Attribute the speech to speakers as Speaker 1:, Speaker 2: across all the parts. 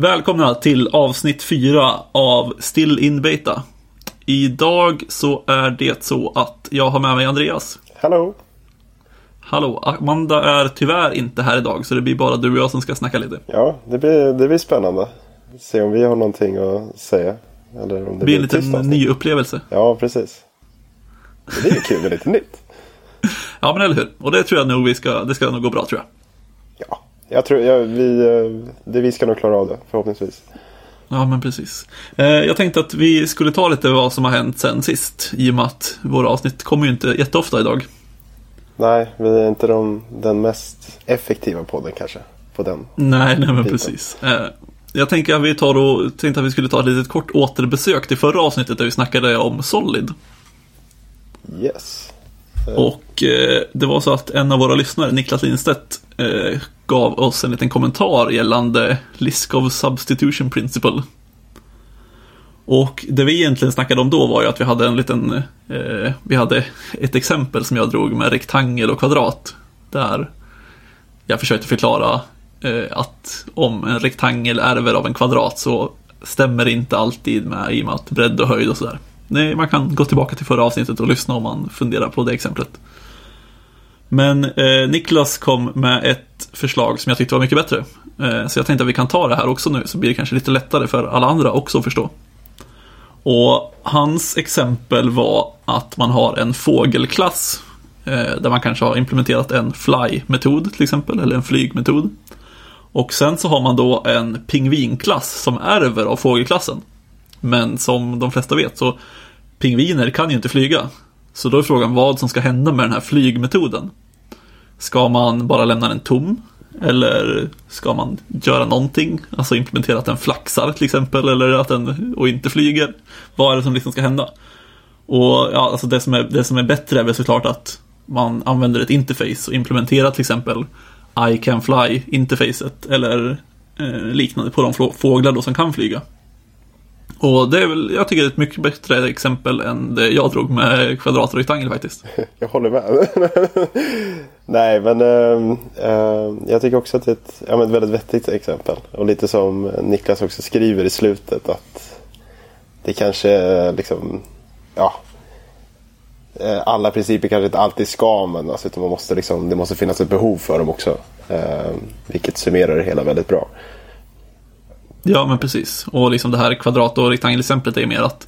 Speaker 1: Välkomna till avsnitt 4 av Still in Beta. Idag så är det så att jag har med mig Andreas.
Speaker 2: Hallå!
Speaker 1: Hallå, Amanda är tyvärr inte här idag så det blir bara du och jag som ska snacka lite.
Speaker 2: Ja, det blir, det blir spännande. Se om vi har någonting att säga. Eller om det,
Speaker 1: blir en liten ny upplevelse.
Speaker 2: Ja, precis. Det är kul med lite nytt.
Speaker 1: Ja men eller hur, och det tror jag nog vi ska, det ska nog gå bra tror jag.
Speaker 2: Ja, jag tror ja, vi, eh, det, vi ska nog klara av det förhoppningsvis.
Speaker 1: Ja men precis. Eh, jag tänkte att vi skulle ta lite vad som har hänt sen sist. I och med att våra avsnitt kommer ju inte jätteofta idag.
Speaker 2: Nej, vi är inte de, den mest effektiva podden kanske. På den.
Speaker 1: Nej, nej men precis. Eh, jag tänker att vi tar och, tänkte att vi skulle ta ett litet kort återbesök till förra avsnittet där vi snackade om Solid.
Speaker 2: Yes.
Speaker 1: Och det var så att en av våra lyssnare, Niklas Lindstedt, gav oss en liten kommentar gällande Liskov Substitution Principle. Och det vi egentligen snackade om då var ju att vi hade en liten, eh, vi hade ett exempel som jag drog med rektangel och kvadrat. Där jag försökte förklara eh, att om en rektangel ärver av en kvadrat så stämmer det inte alltid med i och med att bredd och höjd och sådär. Nej, man kan gå tillbaka till förra avsnittet och lyssna om man funderar på det exemplet. Men eh, Niklas kom med ett förslag som jag tyckte var mycket bättre. Eh, så jag tänkte att vi kan ta det här också nu så blir det kanske lite lättare för alla andra också att förstå. Och hans exempel var att man har en fågelklass eh, där man kanske har implementerat en fly-metod till exempel, eller en flygmetod. Och sen så har man då en pingvinklass som ärver av fågelklassen. Men som de flesta vet så pingviner kan ju inte flyga. Så då är frågan vad som ska hända med den här flygmetoden. Ska man bara lämna den tom? Eller ska man göra någonting? Alltså implementera att den flaxar till exempel eller att den och inte flyger. Vad är det som liksom ska hända? Och ja, alltså det som är, det som är bättre är väl såklart att man använder ett interface och implementerar till exempel I can fly interfacet eller eh, liknande på de fåglar då som kan flyga. Och det är väl, jag tycker det är ett mycket bättre exempel än det jag drog med kvadrat och rektangel faktiskt.
Speaker 2: Jag håller med. Nej, men äh, äh, jag tycker också att det är ett, ja, ett väldigt vettigt exempel. Och lite som Niklas också skriver i slutet att det kanske eh, liksom, ja, eh, alla principer kanske inte alltid ska användas utan man måste liksom, det måste finnas ett behov för dem också. Eh, vilket summerar det hela väldigt bra.
Speaker 1: Ja, men precis. Och liksom det här kvadrat och rektangelexemplet är mer att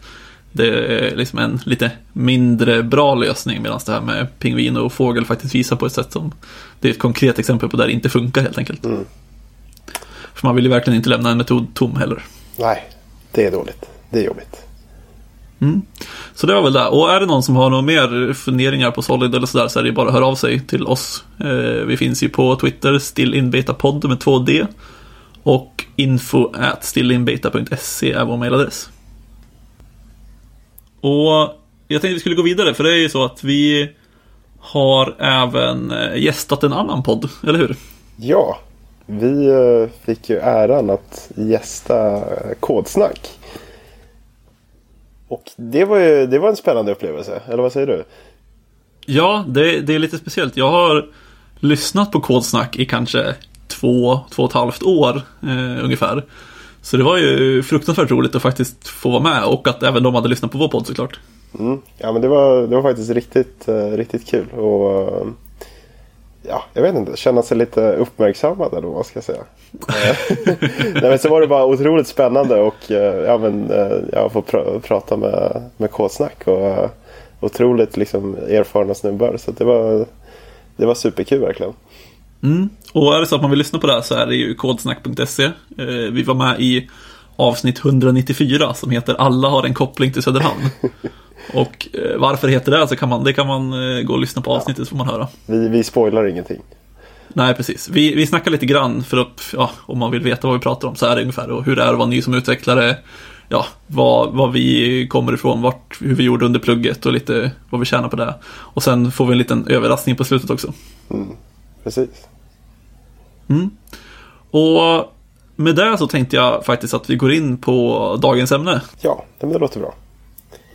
Speaker 1: det är liksom en lite mindre bra lösning medan det här med pingvin och fågel faktiskt visar på ett sätt som det är ett konkret exempel på där det inte funkar helt enkelt. För man vill ju verkligen inte lämna en metod tom heller.
Speaker 2: Nej, det är dåligt. Det är jobbigt.
Speaker 1: Så det var väl det. Och är det någon som har några mer funderingar på Solid eller sådär så är det bara att höra av sig till oss. Eh, vi finns ju på Twitter, stillinbetapodd med 2D. Och info at stillinbeta.se är vår mailadress. Och jag tänkte vi skulle gå vidare för det är ju så att vi har även eh, gästat en annan podd, eller hur?
Speaker 2: Ja, vi eh, fick ju äran att gästa eh, Kodsnack. Och det var ju det var en spännande upplevelse, eller vad säger du?
Speaker 1: Ja, det, det är lite speciellt. Jag har lyssnat på Kodsnack i kanske två, två och ett halvt år eh, ungefär. Så det var ju fruktansvärt roligt att faktiskt få vara med och att även de hade lyssnat på vår podd såklart.
Speaker 2: Mm. Ja, men det var, det var faktiskt riktigt, eh, riktigt kul. Och eh, ja, jag vet inte, känna sig lite uppmärksammad eller vad man ska säga. Eh, nej, men så var det bara otroligt spännande och eh, ja, men, eh, jag får pr- prata med, med Kodsnack och eh, otroligt liksom, erfarna snubbar. Så det var, det var superkul verkligen.
Speaker 1: Mm. Och är det så att man vill lyssna på det här så är det ju kodsnack.se. Eh, vi var med i avsnitt 194 som heter Alla har en koppling till Söderhamn. och eh, varför heter det så kan man, det kan man eh, gå och lyssna på avsnittet så får man höra.
Speaker 2: Vi, vi spoilar ingenting.
Speaker 1: Nej, precis. Vi, vi snackar lite grann för att, ja, om man vill veta vad vi pratar om så är det ungefär och hur det är att vara ny som utvecklare. Ja, vad, vad vi kommer ifrån, vart, hur vi gjorde under plugget och lite vad vi tjänar på det. Och sen får vi en liten överraskning på slutet också.
Speaker 2: Precis.
Speaker 1: Och med det så tänkte jag faktiskt att vi går in på dagens ämne.
Speaker 2: Ja, det låter bra.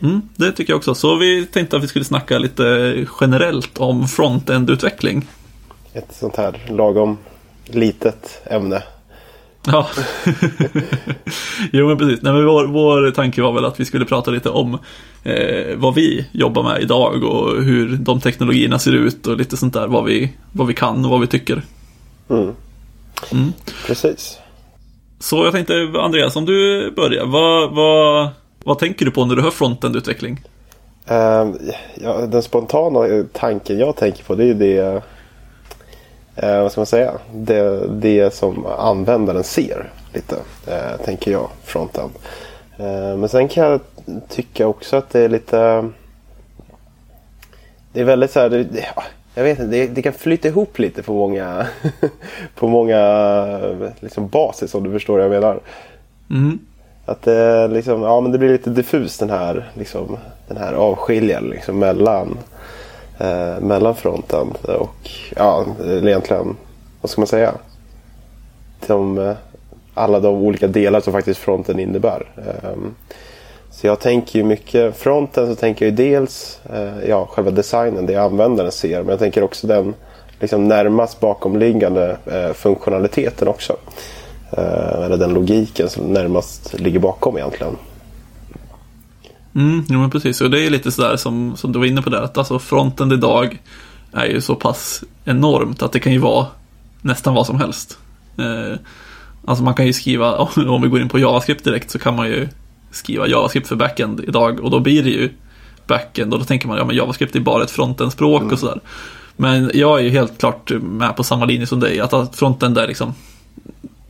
Speaker 1: Mm, det tycker jag också. Så vi tänkte att vi skulle snacka lite generellt om front-end-utveckling.
Speaker 2: Ett sånt här lagom litet ämne.
Speaker 1: Ja, jo men precis. Nej, men vår, vår tanke var väl att vi skulle prata lite om eh, vad vi jobbar med idag och hur de teknologierna ser ut och lite sånt där. Vad vi, vad vi kan och vad vi tycker.
Speaker 2: Mm.
Speaker 1: Mm.
Speaker 2: Precis.
Speaker 1: Så jag tänkte Andreas, om du börjar. Vad, vad, vad tänker du på när du hör frontend-utveckling?
Speaker 2: Uh, ja, den spontana tanken jag tänker på det är ju det uh, vad ska man säga? Det, det som användaren ser lite, uh, tänker jag, frontend. men sen kan jag tycka också att det är lite det är väldigt så här, det, jag vet inte, det, det, kan flyta ihop lite på många, på många liksom basis om du förstår vad jag menar.
Speaker 1: Mm.
Speaker 2: Att det, liksom, ja, men det blir lite diffus den här, liksom, den här avskiljaren liksom, mellan, eh, mellan fronten och ja, egentligen, vad ska man säga? De, eh, alla de olika delar som faktiskt fronten innebär. Um, så jag tänker ju mycket, fronten så tänker jag ju dels eh, ja, själva designen, det användaren ser. Men jag tänker också den liksom, närmast bakomliggande eh, funktionaliteten också. Eh, eller den logiken som närmast ligger bakom egentligen.
Speaker 1: Mm, jo men precis, och det är lite sådär som, som du var inne på där, att alltså fronten idag är ju så pass enormt att det kan ju vara nästan vad som helst. Eh, alltså man kan ju skriva, om vi går in på JavaScript direkt så kan man ju skriva JavaScript för backend idag och då blir det ju backend och då tänker man ja men JavaScript är bara ett frontend-språk mm. och sådär. Men jag är ju helt klart med på samma linje som dig, att frontend är liksom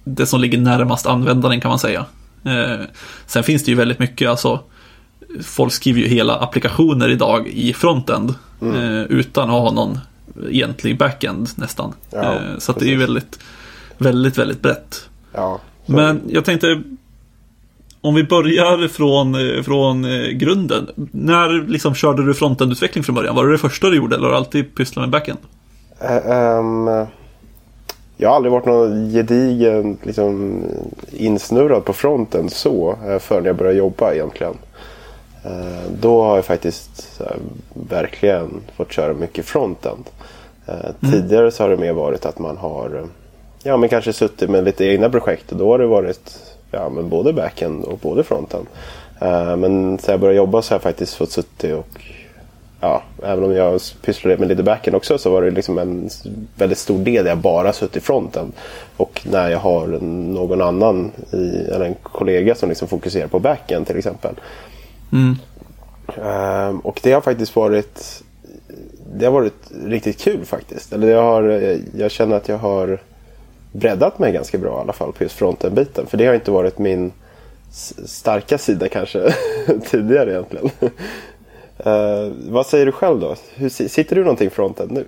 Speaker 1: det som ligger närmast användaren kan man säga. Eh, sen finns det ju väldigt mycket, alltså folk skriver ju hela applikationer idag i frontend mm. eh, utan att ha någon egentlig backend nästan. Ja, eh, så det är ju väldigt, väldigt, väldigt brett.
Speaker 2: Ja,
Speaker 1: Men jag tänkte om vi börjar från, eh, från eh, grunden. När liksom körde du frontend-utveckling från början? Var det det första du gjorde eller har du alltid pysslat med backend?
Speaker 2: Uh, um, jag har aldrig varit någon gedigen liksom, insnurrad på fronten så förrän jag började jobba egentligen. Uh, då har jag faktiskt verkligen fått köra mycket frontend. Mm. Tidigare så har det mer varit att man har ja, men kanske suttit med lite egna projekt och då har det varit ja, men både backend och både fronten. Uh, men sen jag började jobba så har jag faktiskt fått suttit och ja, även om jag pysslade med lite backend också så var det liksom en väldigt stor del där jag bara suttit i fronten. Och när jag har någon annan, i, eller en kollega som liksom fokuserar på backend till exempel.
Speaker 1: Mm.
Speaker 2: Uh, och det har faktiskt varit det har varit riktigt kul faktiskt. Eller jag, har, jag känner att jag har breddat mig ganska bra i alla fall på just fronten-biten. För det har inte varit min starka sida kanske tidigare egentligen. uh, vad säger du själv då? Hur, sitter du någonting fronten nu?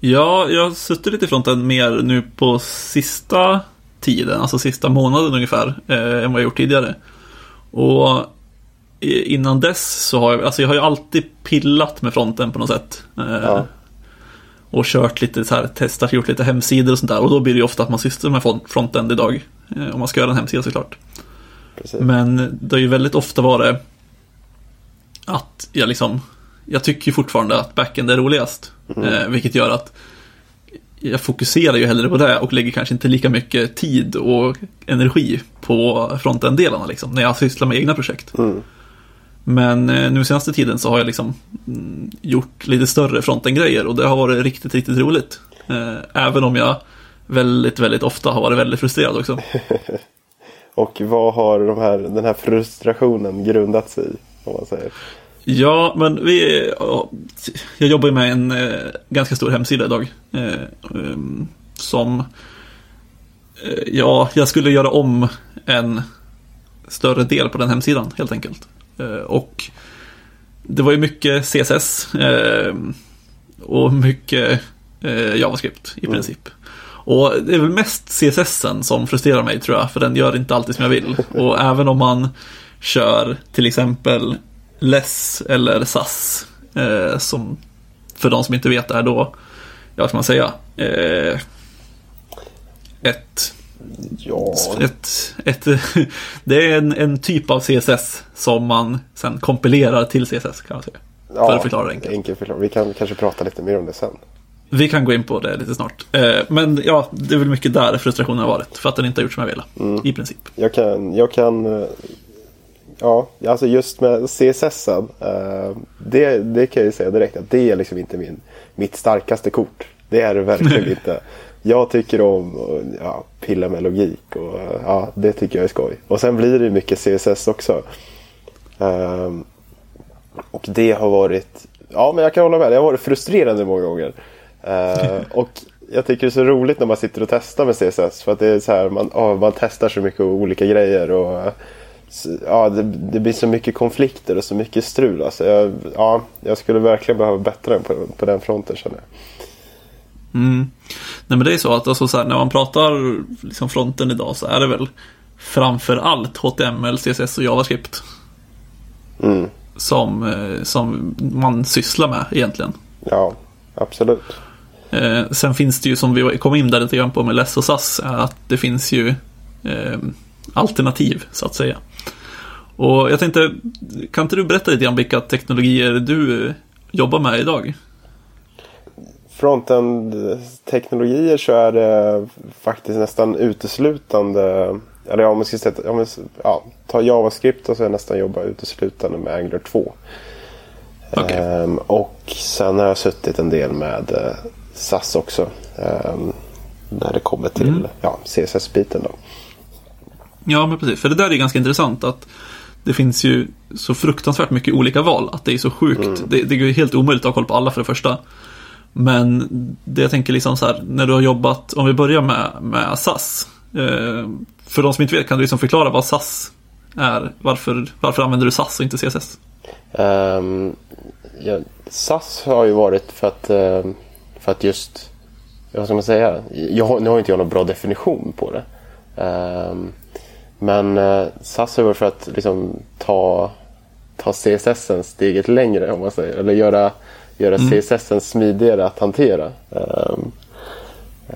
Speaker 1: Ja, jag suttit lite fronten mer nu på sista tiden, alltså sista månaden ungefär, eh, än vad jag gjort tidigare. Och innan dess så har jag, alltså jag har ju alltid pillat med fronten på något sätt. Eh, ja och kört lite så här, testat, gjort lite hemsidor och sånt där. Och då blir det ju ofta att man sysslar med frontend idag. Eh, om man ska göra en hemsida såklart. Precis. Men det har ju väldigt ofta varit att jag liksom, jag tycker ju fortfarande att backend är roligast. Mm. Eh, vilket gör att jag fokuserar ju hellre på det och lägger kanske inte lika mycket tid och energi på frontend-delarna liksom, när jag sysslar med egna projekt.
Speaker 2: Mm.
Speaker 1: Men eh, nu senaste tiden så har jag liksom mm, gjort lite större fronten-grejer och det har varit riktigt, riktigt roligt. Eh, även om jag väldigt, väldigt ofta har varit väldigt frustrerad också.
Speaker 2: och vad har de här, den här frustrationen grundats i? Om man säger?
Speaker 1: Ja, men vi, jag jobbar ju med en eh, ganska stor hemsida idag. Ehm, som, ja, jag skulle göra om en större del på den hemsidan helt enkelt. Eh, och det var ju mycket CSS eh, och mycket eh, JavaScript i mm. princip. Och det är väl mest CSS som frustrerar mig tror jag, för den gör inte alltid som jag vill. Och även om man kör till exempel LESS eller SAS, eh, som för de som inte vet är då, ja vad ska man säga, eh, ett
Speaker 2: Ja.
Speaker 1: Ett, ett, det är en, en typ av CSS som man sen kompilerar till CSS kan man säga. Ja, för att förklara det enkelt.
Speaker 2: Enkel förklara. Vi kan kanske prata lite mer om det sen.
Speaker 1: Vi kan gå in på det lite snart. Eh, men ja, det är väl mycket där frustrationen har varit. För att den inte har gjort som jag ville.
Speaker 2: Mm.
Speaker 1: I princip.
Speaker 2: Jag kan, jag kan eh, Ja, alltså just med CSS. Eh, det, det kan jag ju säga direkt att det är liksom inte min, mitt starkaste kort. Det är det verkligen inte. Jag tycker om att ja, pilla med logik och ja, det tycker jag är skoj. Och sen blir det mycket CSS också. Um, och det har varit, ja men jag kan hålla med, det har varit frustrerande många gånger. Uh, och jag tycker det är så roligt när man sitter och testar med CSS. För att det är så här, man, oh, man testar så mycket olika grejer. och ja, det, det, blir så mycket konflikter och så mycket strul. Alltså jag, ja, jag skulle verkligen behöva bättra på, på den fronten känner jag.
Speaker 1: Mm. Nej men det är så att alltså, så här, när man pratar liksom fronten idag så är det väl framför allt HTML, CSS och JavaScript.
Speaker 2: Mm.
Speaker 1: Som, eh, som man sysslar med egentligen.
Speaker 2: Ja, absolut.
Speaker 1: Eh, sen finns det ju som vi kom in där lite grann på med LESS och SAS, att det finns ju eh, alternativ så att säga. Och jag tänkte, kan inte du berätta lite grann vilka teknologier du jobbar med idag?
Speaker 2: Frontend-teknologier så är det faktiskt nästan uteslutande eller ja, om man ska säga, om man, ja, ta JavaScript och så nästan jobba uteslutande med Angular 2. Okay. Ehm, och sen har jag suttit en del med eh, SAS också. Ehm, när det kommer till mm. ja, CSS-biten då.
Speaker 1: Ja, men precis. För det där är ganska intressant att det finns ju så fruktansvärt mycket olika val. Att det är så sjukt. Mm. Det, det är helt omöjligt att ha koll på alla för det första. Men det jag tänker liksom så här, när du har jobbat, om vi börjar med, med SAS. Eh, för de som inte vet, kan du liksom förklara vad SAS är? Varför, varför använder du SAS och inte CSS?
Speaker 2: Um, ehm, ja, SAS har ju varit för att, ehm, för att just, vad ska man säga, jag, nu har inte jag någon bra definition på det. Um, men eh, SAS har varit för att liksom, ta, ta CSS steget längre om man säger. Eller göra, göra mm. CSS smidigare att hantera. Um,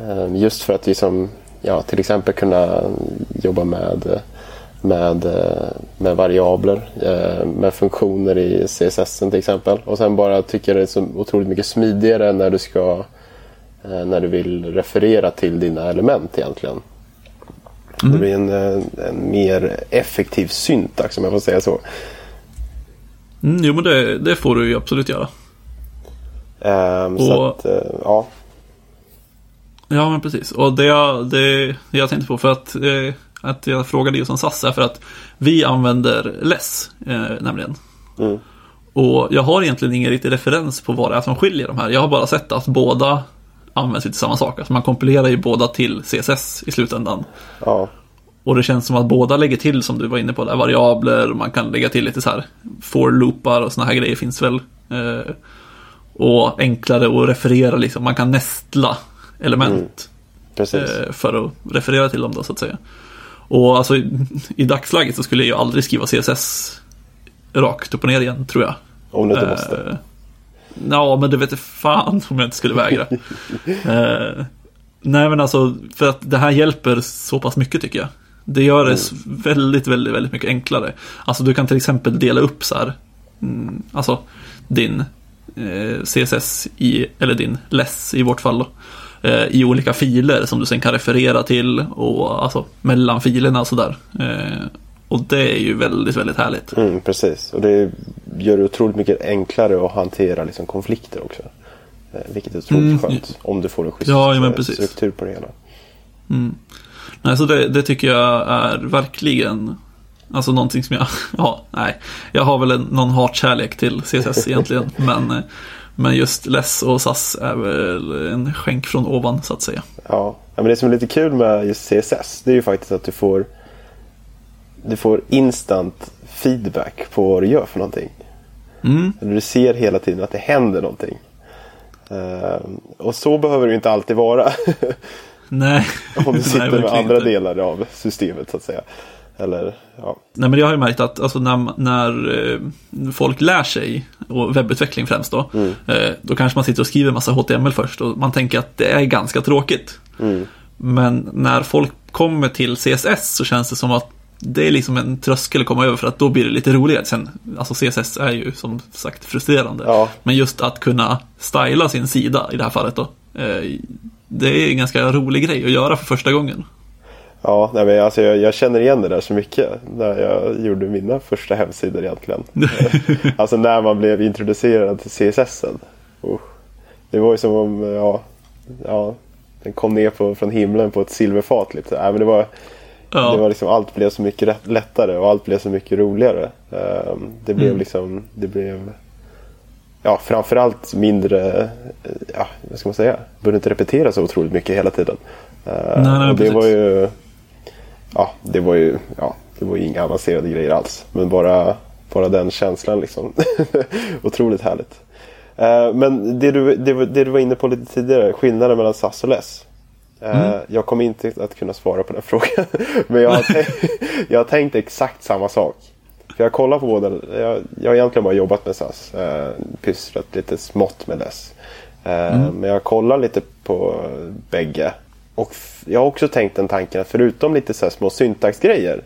Speaker 2: um, just för att liksom, ja, till exempel kunna jobba med, med, med variabler, eh, med funktioner i CSS till exempel. Och sen bara tycker det är så otroligt mycket smidigare när du ska eh, när du vill referera till dina element egentligen. Mm. Det blir en, en mer effektiv syntax om jag får säga så.
Speaker 1: Mm, jo men det, det får du ju absolut göra.
Speaker 2: Um, och, så att, uh, ja.
Speaker 1: Ja men precis. Och det jag, det jag tänkte på för att, eh, att jag frågade just om SAS är för att vi använder LESS eh, nämligen. Mm. Och jag har egentligen ingen riktig referens på vad det är som skiljer de här. Jag har bara sett att båda används till samma sak. Alltså man kompilerar ju båda till CSS i slutändan.
Speaker 2: Ja.
Speaker 1: Och det känns som att båda lägger till, som du var inne på, där, variabler. Man kan lägga till lite så här for-loopar och såna här grejer finns väl. Eh, och enklare att referera liksom. Man kan nästla element.
Speaker 2: Mm.
Speaker 1: Eh, för att referera till dem då så att säga. Och alltså i, i dagsläget så skulle jag ju aldrig skriva CSS rakt upp och ner igen tror jag.
Speaker 2: Om du inte eh, måste.
Speaker 1: Ja, men det vet fan om jag inte skulle vägra. eh, nej, men alltså för att det här hjälper så pass mycket tycker jag. Det gör det mm. väldigt, väldigt, väldigt mycket enklare. Alltså du kan till exempel dela upp så här. Mm, alltså din CSS i, eller din less i vårt fall då eh, i olika filer som du sen kan referera till och alltså mellan filerna och sådär. Eh, och det är ju väldigt, väldigt härligt.
Speaker 2: Mm, precis, och det gör det otroligt mycket enklare att hantera liksom, konflikter också. Eh, vilket är otroligt mm. skönt om du får en schysst
Speaker 1: ja,
Speaker 2: eh, struktur på det hela.
Speaker 1: Mm. Nej, så det, det, tycker jag är verkligen Alltså någonting som jag, ja, nej. Jag har väl en, någon hatkärlek till CSS egentligen. men, eh, men just LESS och SAS är väl en skänk från ovan så att säga.
Speaker 2: Ja, men det som är lite kul med just CSS det är ju faktiskt att du får du får instant feedback på vad du gör för någonting.
Speaker 1: Mm.
Speaker 2: Du ser hela tiden att det händer någonting. Uh, och så behöver det inte alltid vara.
Speaker 1: Nej.
Speaker 2: Om du sitter Nej, med andra inte. delar av systemet så att säga. Eller, ja.
Speaker 1: Nej, men jag har ju märkt att alltså, när, när eh, folk lär sig, och webbutveckling främst då, mm. eh, då kanske man sitter och skriver massa HTML först och man tänker att det är ganska tråkigt.
Speaker 2: Mm.
Speaker 1: Men när folk kommer till CSS så känns det som att det är liksom en tröskel att komma över för att då blir det lite roligare. Sen, alltså CSS är ju som sagt frustrerande.
Speaker 2: Ja.
Speaker 1: Men just att kunna styla sin sida i det här fallet då. eh, det är en ganska rolig grej att göra för första gången.
Speaker 2: Ja, nej, men alltså jag, jag, känner igen det där så mycket när jag gjorde mina första hemsidor egentligen. alltså när man blev introducerad till CSS. Uh, det var ju som om ja, ja, den kom ner på, från himlen på ett silverfat. Lite. Äh, men det var, ja. det var liksom, allt blev så mycket lättare och allt blev så mycket roligare. Uh, det blev mm. liksom, det blev ja, framförallt mindre, ja, vad ska man säga, behövde inte repetera så otroligt mycket hela tiden. Uh, nej, nej, och det precis. var ju ja, det var ju, ja, det var ju inga avancerade grejer alls. Men bara, bara den känslan liksom. Otroligt härligt. Uh, men det du, det, det, du var inne på lite tidigare, skillnaden mellan SAS och LESS. Uh, mm. Jag kommer inte att kunna svara på den frågan. men jag har, tänkt, jag har tänkt exakt samma sak. För jag kollar på båda, jag, jag har egentligen bara jobbat med SAS. Uh, pysslat lite smått med LESS. Uh, mm. Men jag kollar lite på bägge. Och jag har också tänkt den tanken att förutom lite så små syntaxgrejer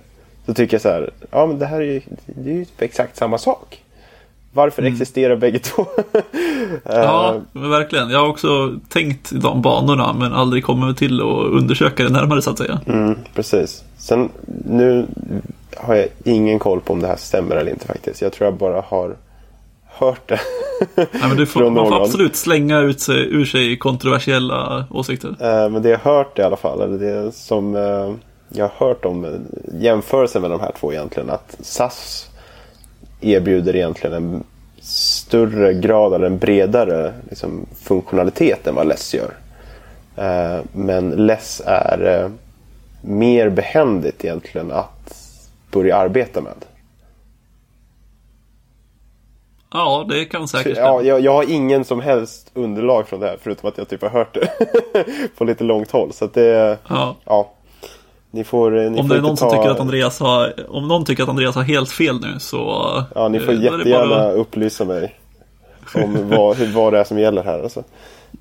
Speaker 2: så tycker jag så här, ja men det här är ju, det är ju typ exakt samma sak. Varför mm. existerar bägge två?
Speaker 1: ja, men verkligen. Jag har också tänkt i de banorna men aldrig kommit till att undersöka det närmare så att säga.
Speaker 2: Mm, precis. Sen nu har jag ingen koll på om det här stämmer eller inte faktiskt. Jag tror jag bara har hört det.
Speaker 1: ja, men du får, man får absolut slänga ut sig, ur sig kontroversiella åsikter.
Speaker 2: Uh, men det jag har hört i alla fall, eller det som uh, jag har hört om jämförelsen med de här två egentligen. Att SAS erbjuder egentligen en större grad eller en bredare liksom, funktionalitet än vad LESS gör. men LESS är mer behändigt egentligen att börja arbeta med.
Speaker 1: Ja, det kan säkert
Speaker 2: Ja, jag, jag, har ingen som helst underlag från det här förutom att jag typ har hört det på lite långt håll. Så att det, ja. ja. Ni får, ni
Speaker 1: om det är någon ta... som tycker att Andreas har, om någon tycker att Andreas har helt fel nu så.
Speaker 2: Ja, ni får jättegärna bara... upplysa mig om vad, vad det är som gäller här. Alltså.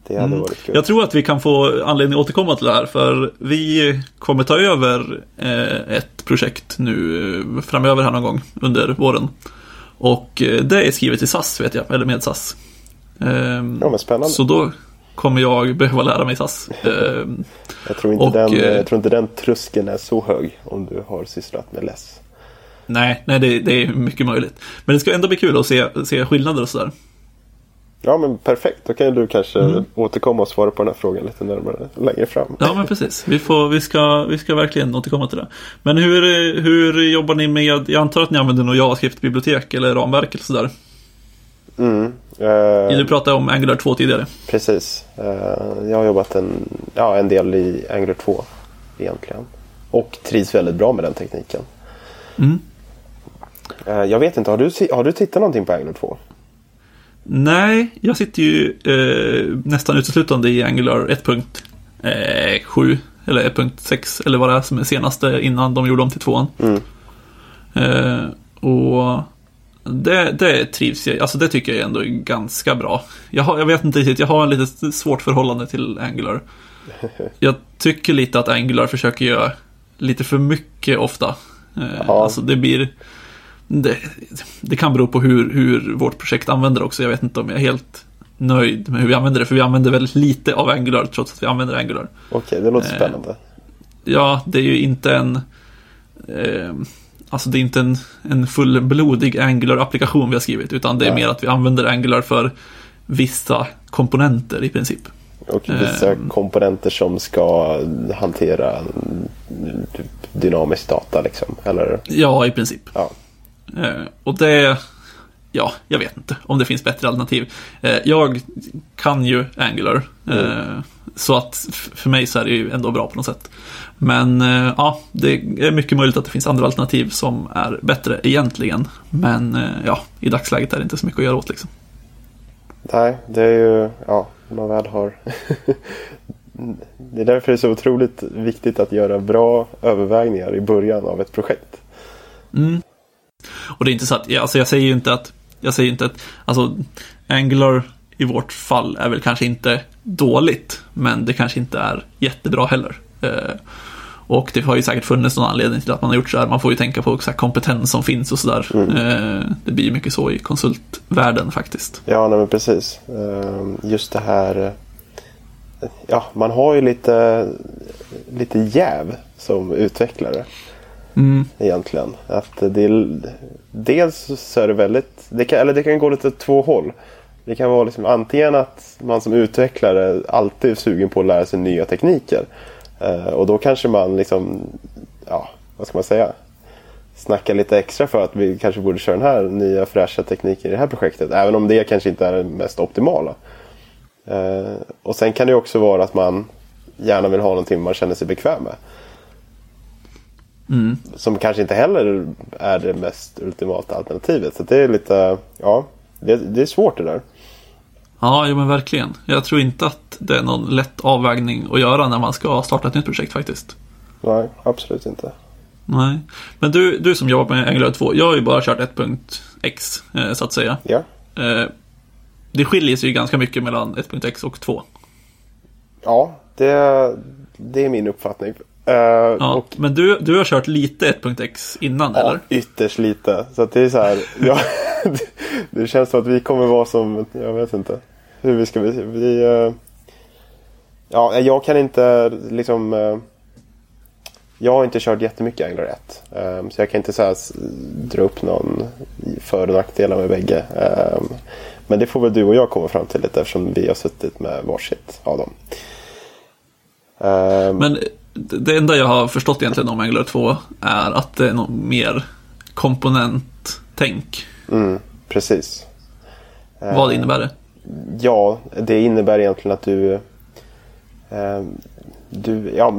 Speaker 2: Det hade mm. varit kul.
Speaker 1: Jag tror att vi kan få anledning att återkomma till det här för vi kommer ta över eh, ett projekt nu eh, framöver här någon gång under våren. Och eh, det är skrivet i SAS vet jag, eller med SAS.
Speaker 2: Ehm, ja men spännande.
Speaker 1: Så då kommer jag behöva lära mig SAS. Ehm,
Speaker 2: jag, tror inte och, den, eh, jag tror inte den tröskeln är så hög om du har sysslat med LESS.
Speaker 1: Nej, nej det, det, är mycket möjligt. Men det ska ändå bli kul att se, se skillnader och sådär.
Speaker 2: Ja men perfekt, då kan du kanske mm. återkomma och svara på den här frågan lite närmare längre fram.
Speaker 1: Ja men precis, vi, får, vi, ska, vi ska verkligen återkomma till det. Men hur, hur jobbar ni med, jag antar att ni använder något JavaScript-bibliotek eller ramverk eller sådär?
Speaker 2: Mm. Uh,
Speaker 1: du pratade om Angular 2 tidigare.
Speaker 2: Precis, uh, jag har jobbat en, ja, en del i Angular 2 egentligen. Och trivs väldigt bra med den tekniken. Mm. Uh, jag vet inte, har du, har du tittat någonting på Angular 2?
Speaker 1: Nej, jag sitter ju eh, nästan uteslutande i Angular 1.7 eh, eller 1.6 eller vad det är som är senaste innan de gjorde om till tvåan. Mm. Eh, och det, det trivs jag, alltså det tycker jag ändå är ganska bra. Jag, har, jag vet inte riktigt, jag har en lite svårt förhållande till Angular. Jag tycker lite att Angular försöker göra lite för mycket ofta. Eh, ja. Alltså det blir det, det, kan bero på hur, hur vårt projekt använder det också. Jag vet inte om jag är helt nöjd med hur vi använder det. För vi använder väldigt lite av Angular trots att vi använder Angular.
Speaker 2: Okej, det låter eh, spännande.
Speaker 1: Ja, det är ju inte en... Eh, alltså det är inte en, en fullblodig Angular-applikation vi har skrivit. Utan det är ja. mer att vi använder Angular för vissa komponenter i princip.
Speaker 2: Och vissa eh, komponenter som ska hantera dynamisk data liksom, eller?
Speaker 1: Ja, i princip. Ja. Eh, och det, ja, jag vet inte om det finns bättre alternativ. Eh, jag kan ju Angular. Mm. Så att för mig så är det ju ändå bra på något sätt. Men ja, det är mycket möjligt att det finns andra alternativ som är bättre egentligen. Men ja, i dagsläget är det inte så mycket att göra åt liksom.
Speaker 2: Nej, det är ju, ja, man väl har Det är därför det är så otroligt viktigt att göra bra övervägningar i början av ett projekt.
Speaker 1: Mm. Och det är inte så att, alltså jag säger ju inte att, jag säger inte att, alltså Angular i vårt fall är väl kanske inte dåligt, men det kanske inte är jättebra heller. Eh, och det har ju säkert funnits någon anledning till att man har gjort så här. Man får ju tänka på exakt kompetens som finns och sådär. Mm. Eh, det blir ju mycket så i konsultvärlden faktiskt.
Speaker 2: Ja, nej, men precis. Eh, just det här ja, man har ju lite, lite jäv som utvecklare.
Speaker 1: Mm.
Speaker 2: Egentligen. Att det, dels så är det väldigt, det kan, eller det kan gå lite två håll. Det kan vara liksom antingen att man som utvecklare alltid är sugen på att lära sig nya tekniker. Eh, och då kanske man liksom, ja, vad ska man säga? Snacka lite extra för att vi kanske borde köra den här nya fräscha tekniken i det här projektet. Även om det kanske inte är det mest optimala. Eh, och sen kan det också vara att man gärna vill ha någonting man känner sig bekväm med.
Speaker 1: Mm.
Speaker 2: Som kanske inte heller är det mest ultimata alternativet. Så det är lite, ja, det, det är svårt det där.
Speaker 1: Ja, jo, men verkligen. Jag tror inte att det är någon lätt avvägning att göra när man ska starta ett nytt projekt faktiskt.
Speaker 2: Nej, absolut inte.
Speaker 1: Nej, men du, du som jobbar med Angular 2, jag har ju bara kört 1.x eh, så att säga.
Speaker 2: Ja.
Speaker 1: Eh, det skiljer sig ju ganska mycket mellan 1.x och 2.
Speaker 2: Ja, det, det är min uppfattning. Uh,
Speaker 1: ja,
Speaker 2: och,
Speaker 1: men du, du har kört lite 1.x innan
Speaker 2: ja,
Speaker 1: eller?
Speaker 2: ytterst lite. Så det är så här, ja, det, det känns som att vi kommer vara som, jag vet inte. Hur vi ska, vi, vi uh, ja, jag kan inte liksom uh, jag har inte kört jättemycket Angler 1. Um, så jag kan inte så här, dra upp någon för och nackdelar med bägge. Um, men det får väl du och jag komma fram till lite eftersom vi har suttit med varsitt av dem.
Speaker 1: Um, men det enda jag har förstått egentligen om Angular 2 är att det är något mer komponenttänk.
Speaker 2: Mm, precis.
Speaker 1: Vad innebär det?
Speaker 2: Ja, det innebär egentligen att du du, ja,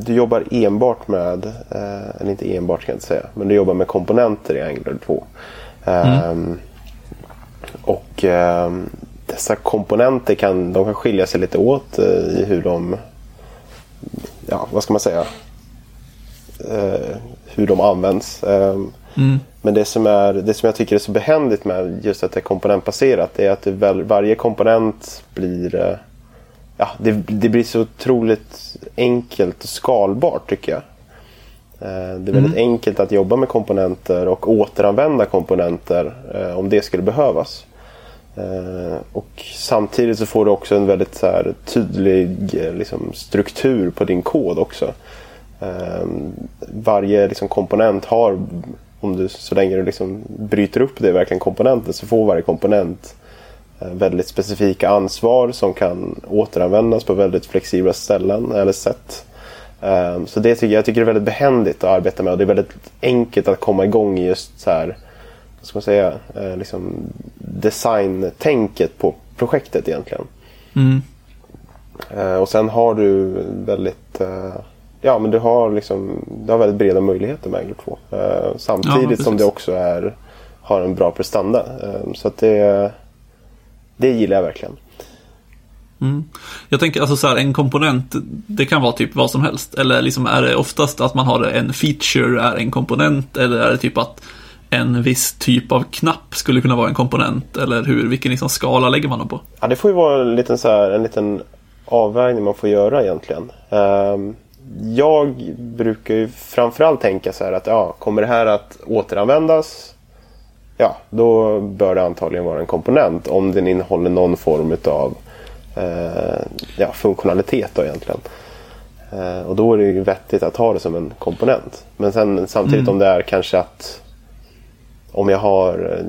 Speaker 2: du jobbar enbart med, eh, eller inte enbart kan jag inte säga, men du jobbar med komponenter i Angular 2. Mm. Och dessa komponenter kan, de kan skilja sig lite åt i hur de, ja vad ska man säga, uh, hur de används. Um, mm. Men det som, är, det som jag tycker är så behändigt med just att det är komponentbaserat är att det väl, varje komponent blir uh, ja, det, det, blir så otroligt enkelt och skalbart tycker jag. Eh, det är väldigt mm. enkelt att jobba med komponenter och återanvända komponenter eh, om det skulle behövas. Eh, och samtidigt så får du också en väldigt så här, tydlig eh, liksom, struktur på din kod också. Ehm, varje liksom, komponent har, om du, så länge du liksom bryter upp det verkligen komponenten, så får varje komponent Eh, väldigt specifika ansvar som kan återanvändas på väldigt flexibla ställen eller sätt. Eh, så det tycker jag, tycker det är väldigt behändigt att arbeta med och det är väldigt enkelt att komma igång i just så här, ska man säga, eh, liksom designtänket på projektet egentligen.
Speaker 1: Mm.
Speaker 2: Och sen har du väldigt Ja men du har liksom Du har väldigt breda möjligheter med Angular 2. Samtidigt ja, som det också är Har en bra prestanda. Så att det det gillar jag verkligen.
Speaker 1: Mm. Jag tänker alltså så här, en komponent, det kan vara typ vad som helst. Eller liksom är det oftast att man har en feature är en komponent eller är det typ att en viss typ av knapp skulle kunna vara en komponent? Eller hur, vilken liksom skala lägger man dem på?
Speaker 2: Ja, det får ju vara en liten, så här, en liten avvägning man får göra egentligen. Um, jag brukar ju framförallt tänka så här att ja, kommer det här att återanvändas? ja, då bör det antagligen vara en komponent om den innehåller någon form av eh, ja, funktionalitet då egentligen. Eh, och då är det ju vettigt att ha det som en komponent. Men sen samtidigt mm. om det är kanske att om jag har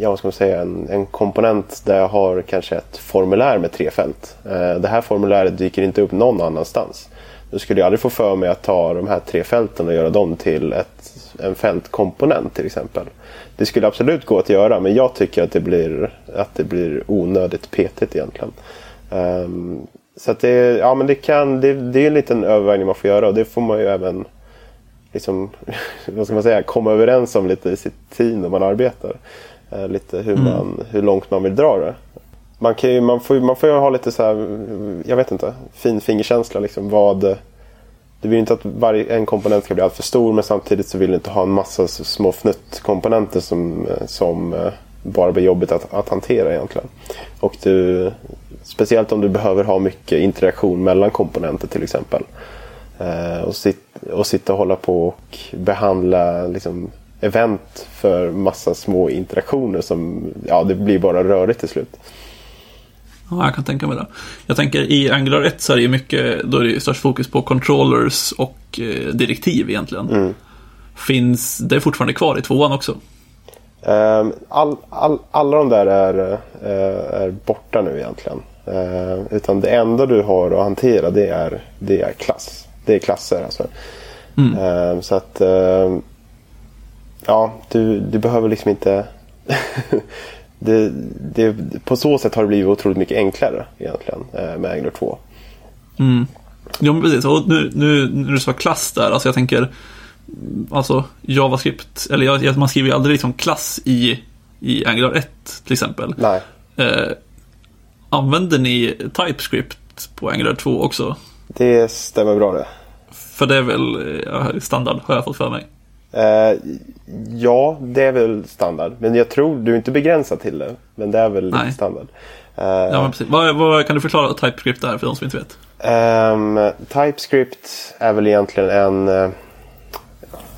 Speaker 2: ja, vad ska man säga, en, en komponent där jag har kanske ett formulär med tre fält. Eh, det här formuläret dyker inte upp någon annanstans. Då skulle jag aldrig få för mig att ta de här tre fälten och göra dem till ett, en fältkomponent till exempel. Det skulle absolut gå att göra men jag tycker att det blir, att det blir onödigt petigt egentligen. Um, så att det, ja, men det, kan, det, det är en liten övervägning man får göra och det får man ju även liksom, vad ska man säga, komma överens om lite i sitt team när man arbetar. Uh, lite hur, mm. man, hur långt man vill dra det. Man, kan ju, man, får, man får ju ha lite så här, jag vet inte, fin fingerkänsla. Liksom, vad, du vill inte att varje, en komponent ska bli alltför stor men samtidigt så vill du inte ha en massa små fnuttkomponenter som, som eh, bara blir jobbigt att, att hantera egentligen. Och du, speciellt om du behöver ha mycket interaktion mellan komponenter till exempel. Eh, och, sit, och sitta och hålla på och behandla liksom, event för massa små interaktioner som ja, det blir bara rörigt till slut.
Speaker 1: Ja, jag kan tänka mig det. Jag tänker i Angular 1 så är det mycket, då är det störst fokus på controllers och eh, direktiv egentligen.
Speaker 2: Mm.
Speaker 1: Finns det är fortfarande kvar i tvåan också?
Speaker 2: Ehm, All, all, alla de där är, eh, är borta nu egentligen. Ehm, Utan det enda du har att hantera det är, det är klass. Det är klasser alltså.
Speaker 1: Mm.
Speaker 2: Ehm, Så att ehm, ja, du, du behöver liksom inte det, det, på så sätt har det blivit otroligt mycket enklare egentligen eh, med Angular 2.
Speaker 1: Mm. Jo, men precis. Och nu, nu när du sa klass där, alltså jag tänker Alltså JavaScript, eller man skriver ju aldrig liksom klass i, i Angular 1 till exempel.
Speaker 2: Nej,
Speaker 1: Eh, använder ni TypeScript på Angular 2 också?
Speaker 2: Det stämmer bra det.
Speaker 1: För det är väl eh, standard, har jag fått för mig.
Speaker 2: Eh, ja, det är väl standard. Men jag tror du är inte begränsad till det. Men det är väl
Speaker 1: Nej.
Speaker 2: standard. Eh,
Speaker 1: Ja, precis. Vad, vad, kan du förklara TypeScript är för de som inte vet?
Speaker 2: Ehm, TypeScript är väl egentligen en... eh,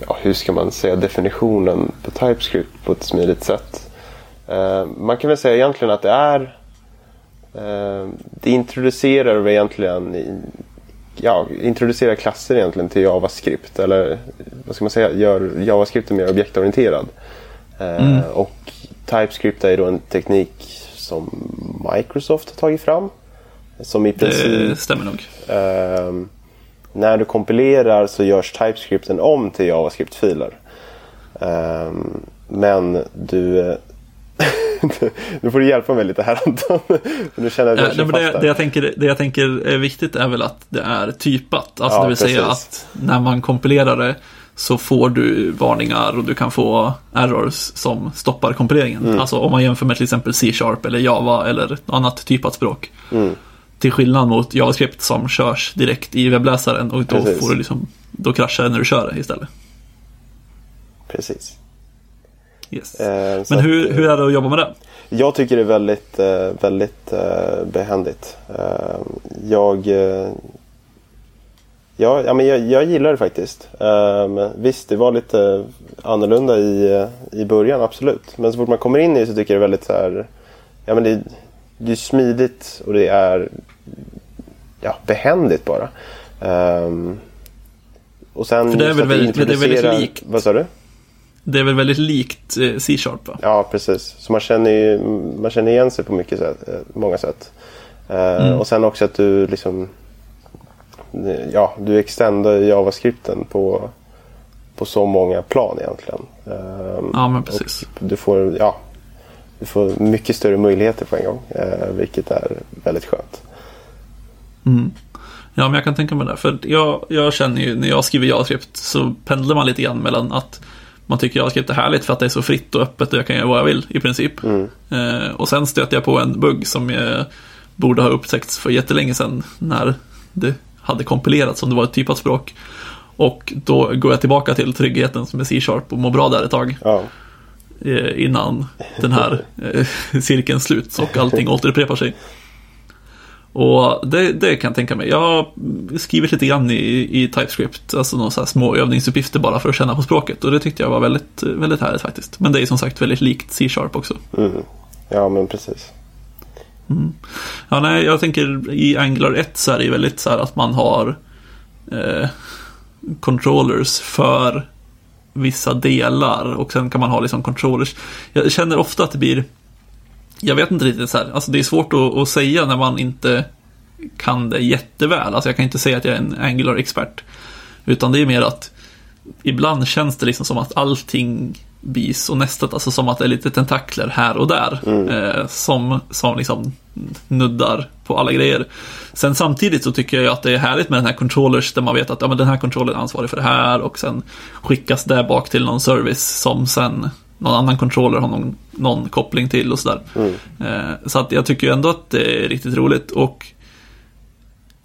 Speaker 2: Ja, hur ska man säga definitionen på TypeScript på ett smidigt sätt? Ehm, man kan väl säga egentligen att det är... det introducerar egentligen... i- Ja, introducerar klasser egentligen till JavaScript. Eller vad ska man säga? Gör JavaScript mer objektorienterad. Ehm, Och TypeScript är då en teknik som Microsoft har tagit fram. Som i princip...
Speaker 1: Det stämmer nog.
Speaker 2: Ehm, när du kompilerar så görs TypeScripten om till JavaScript-filer. Ehm, men du... nu får du hjälpa mig lite här Anton. För Nu känner jag att jag
Speaker 1: Eh, det, det, jag tänker, det jag tänker är viktigt är väl att det är typat. Alltså
Speaker 2: Ja,
Speaker 1: det vill säga
Speaker 2: precis.
Speaker 1: att när man kompilerar det så får du varningar och du kan få errors som stoppar kompileringen.
Speaker 2: Mm.
Speaker 1: Alltså om man jämför med till exempel C-sharp eller Java eller ett annat typat språk.
Speaker 2: Mm.
Speaker 1: Till skillnad mot JavaScript som körs direkt i webbläsaren och då
Speaker 2: Precis.
Speaker 1: får du liksom Då kraschar det när du kör det istället.
Speaker 2: Precis.
Speaker 1: Yes.
Speaker 2: Eh,
Speaker 1: Men
Speaker 2: att,
Speaker 1: hur,
Speaker 2: eh,
Speaker 1: hur är det att jobba med det?
Speaker 2: Jag tycker det är väldigt, eh, väldigt eh, behändigt. Eh, Jag, ja, ja, men jag, jag gillar det faktiskt. Visst, det var lite annorlunda i, i början, absolut. Men så fort man kommer in i det så tycker jag det är väldigt så här, ja, men det, det är smidigt och det är ja, behändigt bara. Och sen
Speaker 1: För det är väl
Speaker 2: att
Speaker 1: väldigt- det är väldigt likt.
Speaker 2: Vad sa du?
Speaker 1: Det är väl väldigt likt eh, C-sharp va?
Speaker 2: Ja, precis. Så man känner, ju, man känner igen sig på mycket sätt, eh, många sätt. Eh, Och sen också att du liksom Ja, du extendar JavaScripten på, på så många plan egentligen. Eh,
Speaker 1: Ja men precis.
Speaker 2: och du får, ja, du får mycket större möjligheter på en gång. Vilket är väldigt skönt.
Speaker 1: Mm. Ja, men jag kan tänka mig det. För jag, jag känner ju när jag skriver JavaScript så pendlar man lite grann mellan att man tycker JavaScript är härligt för att det är så fritt och öppet och jag kan göra vad jag vill i princip. Eh, och sen stöter jag på en bugg som jag borde ha upptäckts för jättelänge sedan när det hade kompilerats om det var ett typat språk. Och då går jag tillbaka till tryggheten som är C-sharp och mår bra där ett tag
Speaker 2: Ja,
Speaker 1: eh, innan den här eh, cirkeln sluts och allting återupprepar sig. Och det, det kan jag tänka mig. Jag har skrivit lite grann i, i TypeScript, alltså några så små övningsuppgifter bara för att känna på språket och det tyckte jag var väldigt, väldigt härligt faktiskt. Men det är som sagt väldigt likt C-sharp också.
Speaker 2: mm. ja men precis.
Speaker 1: Ja, nej, jag tänker i Angular 1 så är det ju väldigt så här att man har eh, controllers för vissa delar och sen kan man ha liksom controllers. Jag känner ofta att det blir, jag vet inte riktigt så här, alltså det är svårt att, att säga när man inte kan det jätteväl. Alltså jag kan inte säga att jag är en Angular-expert. Utan det är mer att ibland känns det liksom som att allting blir så nästat, alltså som att det är lite tentakler här och där. Eh, som, som liksom nuddar på alla grejer. Sen samtidigt så tycker jag att det är härligt med den här controllers där man vet att ja, men den här controllern är ansvarig för det här och sen skickas det bak till någon service som sen någon annan controller har någon, någon koppling till och sådär. Eh, så att jag tycker ändå att det är riktigt roligt och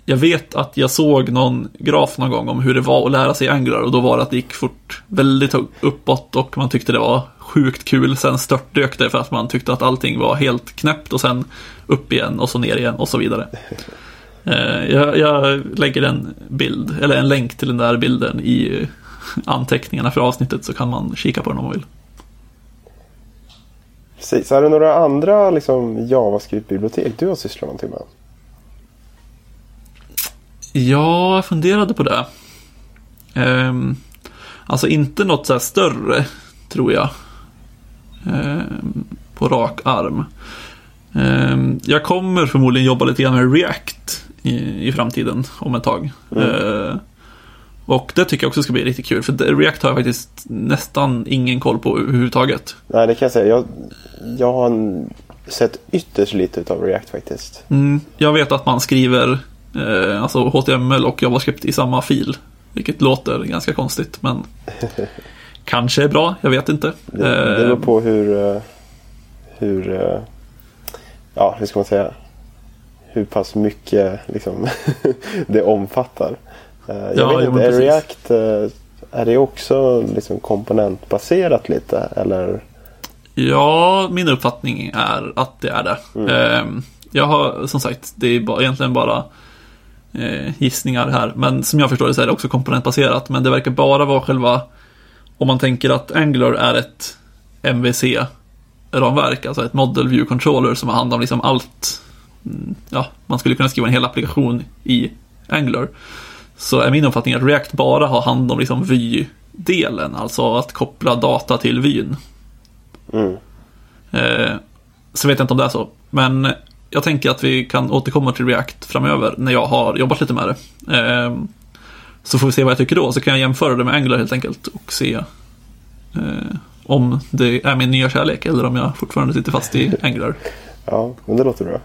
Speaker 1: jag vet att jag såg någon graf någon gång om hur det var att lära sig Angular och då var det att det gick fort väldigt uppåt och man tyckte det var sjukt kul. Sen störtdök det för att man tyckte att allting var helt knäppt och sen upp igen och så ner igen och så vidare. Eh, Jag, jag lägger en bild, eller en länk till den där bilden i anteckningarna för avsnittet så kan man kika på den om man vill.
Speaker 2: Precis. Är det några andra liksom, JavaScript-bibliotek du har sysslat någonting med?
Speaker 1: Ja, jag funderade på det. Ehm, alltså inte något så större, tror jag. Ehm, på rak arm. Ehm, jag kommer förmodligen jobba lite grann med React i, i framtiden om ett tag. Ehm, och det tycker jag också ska bli riktigt kul, för React har jag faktiskt nästan ingen koll på överhuvudtaget.
Speaker 2: Nej, det kan jag säga. Jag, jag har sett ytterst lite av React faktiskt.
Speaker 1: Mm, jag vet att man skriver eh, alltså HTML och JavaScript i samma fil. Vilket låter ganska konstigt, men kanske är bra, jag vet inte.
Speaker 2: Det, det beror
Speaker 1: Eh,
Speaker 2: på hur, eh, hur, eh, ja, hur ska man säga, hur pass mycket liksom, det omfattar. Eh, Jag
Speaker 1: Ja,
Speaker 2: vet inte, är. React, eh, är det också liksom komponentbaserat lite? Eller?
Speaker 1: Ja, min uppfattning är att det är det.
Speaker 2: Mm.
Speaker 1: Eh, jag har, som sagt, det är egentligen bara eh, gissningar här. Men som jag förstår det så är det också komponentbaserat. Men det verkar bara vara själva, om man tänker att Angular är ett MVC-ramverk, alltså ett Model View Controller som har hand om liksom allt. Mm, Ja, man skulle kunna skriva en hel applikation i Angular. Så är min uppfattning att React bara har hand om liksom vy-delen, alltså att koppla data till vyn.
Speaker 2: Mm.
Speaker 1: Eh, så vet jag inte om det är så. Men jag tänker att vi kan återkomma till React framöver när jag har jobbat lite med det. Eh, så får vi se vad jag tycker då. Så kan jag jämföra det med Angular helt enkelt och se eh, om det är min nya kärlek eller om jag fortfarande sitter fast i Angular.
Speaker 2: Ja, men det låter bra.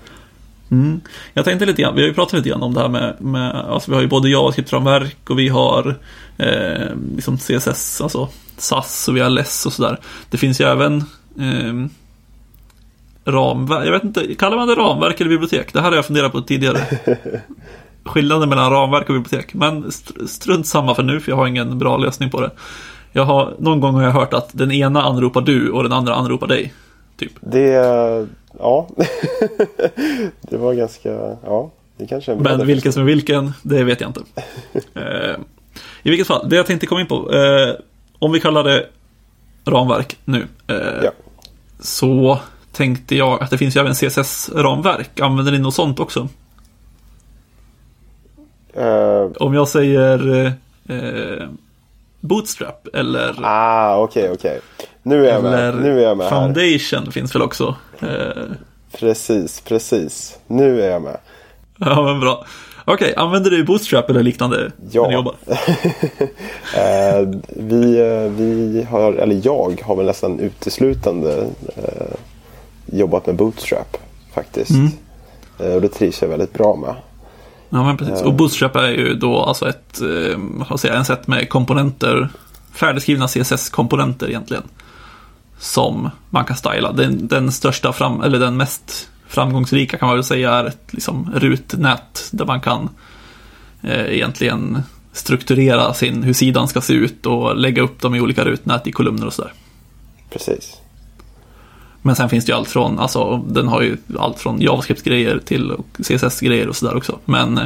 Speaker 1: Mm. Jag tänkte lite grann, vi har ju pratat lite grann om det här med, med alltså vi har ju både JavaScript-ramverk och vi har eh, liksom CSS, alltså SAS och vi har LESS och sådär. Det finns ju även eh, ramverk, jag vet inte, kallar man det ramverk eller bibliotek? Det här har jag funderat på tidigare. Skillnaden mellan ramverk och bibliotek. Men st- strunt samma för nu, för jag har ingen bra lösning på det. Jag har, någon gång har jag hört att den ena anropar du och den andra anropar dig. Typ.
Speaker 2: Det, ja, det var ganska, ja, det kanske är
Speaker 1: Men vilken som är vilken, det vet jag inte. eh, I vilket fall, det jag tänkte komma in på. Eh, om vi kallar det ramverk nu. Eh,
Speaker 2: Ja.
Speaker 1: Så tänkte jag att det finns ju även CSS-ramverk. Använder ni något sånt också?
Speaker 2: Eh,
Speaker 1: Om jag säger eh, Bootstrap eller,
Speaker 2: ah, okej, okej. Nu är jag
Speaker 1: eller
Speaker 2: med. Nu är jag med här.
Speaker 1: Foundation finns väl också. Eh,
Speaker 2: Precis, precis. Nu är jag med.
Speaker 1: ja, men bra. Okej, använder du Bootstrap eller liknande
Speaker 2: Ja.
Speaker 1: när du jobbar?
Speaker 2: Eh, vi, eh, vi har, eller jag har väl nästan uteslutande eh, jobbat med Bootstrap faktiskt.
Speaker 1: Mm.
Speaker 2: Eh, och det trivs jag väldigt bra med.
Speaker 1: Ja, men precis. Och Bootstrap är ju då alltså ett, eh, vad säga, en sätt med komponenter, färdigskrivna CSS-komponenter egentligen. Som man kan styla. Den, den största fram, eller den mest framgångsrika kan man väl säga är ett liksom, rutnät där man kan eh, egentligen strukturera sin, hur sidan ska se ut och lägga upp dem i olika rutnät i kolumner och sådär.
Speaker 2: Precis.
Speaker 1: Men sen finns det ju allt från, alltså den har ju allt från JavaScript-grejer till CSS-grejer och sådär också. Men eh,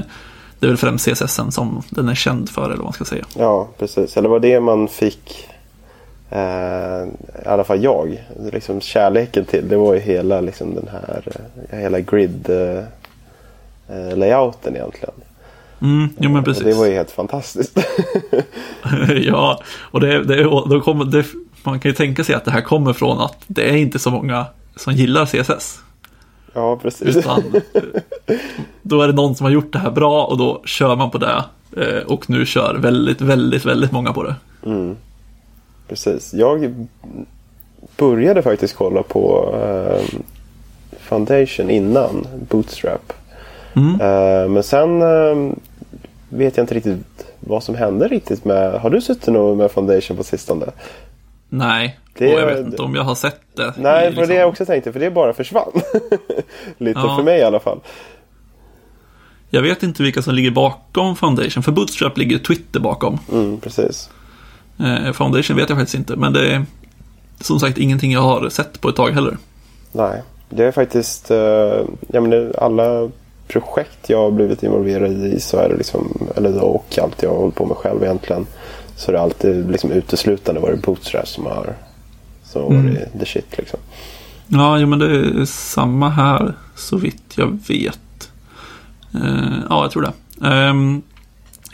Speaker 1: det är väl främst CSS som den är känd för eller vad man ska säga.
Speaker 2: Ja, precis. Eller var det man fick, eh, i alla fall jag, liksom kärleken till. Det var ju hela liksom den här, eh, hela grid eh, layouten egentligen.
Speaker 1: Mm, jo men precis.
Speaker 2: det var ju helt fantastiskt.
Speaker 1: ja, och det, det, då kommer, det, man kan ju tänka sig att det här kommer från att det är inte så många som gillar CSS.
Speaker 2: ja, precis.
Speaker 1: Utan då är det någon som har gjort det här bra och då kör man på det. Och nu kör väldigt, väldigt, väldigt många på det.
Speaker 2: Mm. Precis. Jag började faktiskt kolla på eh, Foundation innan Bootstrap.
Speaker 1: Mm.
Speaker 2: Eh, men sen eh, vet jag inte riktigt vad som hände riktigt med... Har du suttit nog med Foundation på sistone?
Speaker 1: Nej,
Speaker 2: Det-
Speaker 1: och jag vet inte om jag har sett det.
Speaker 2: Nej, det var det jag också tänkte. För det bara försvann. Lite
Speaker 1: Ja.
Speaker 2: för mig i alla fall.
Speaker 1: Jag vet inte vilka som ligger bakom Foundation, för Bootstrap ligger Twitter bakom.
Speaker 2: Mm, precis.
Speaker 1: Eh, Foundation vet jag faktiskt inte, men det är som sagt ingenting jag har sett på ett tag heller.
Speaker 2: Nej, det är faktiskt... Eh, ja, men det, alla projekt jag har blivit involverad i så är det liksom... Eller då, och allt jag har hållit på med själv egentligen. Så det är alltid liksom uteslutande varit Bootstrap som har, som har
Speaker 1: Mm.
Speaker 2: varit the shit liksom.
Speaker 1: Ja, jo, men det är samma här så vitt jag vet. Eh, ja, jag tror det. Ehm,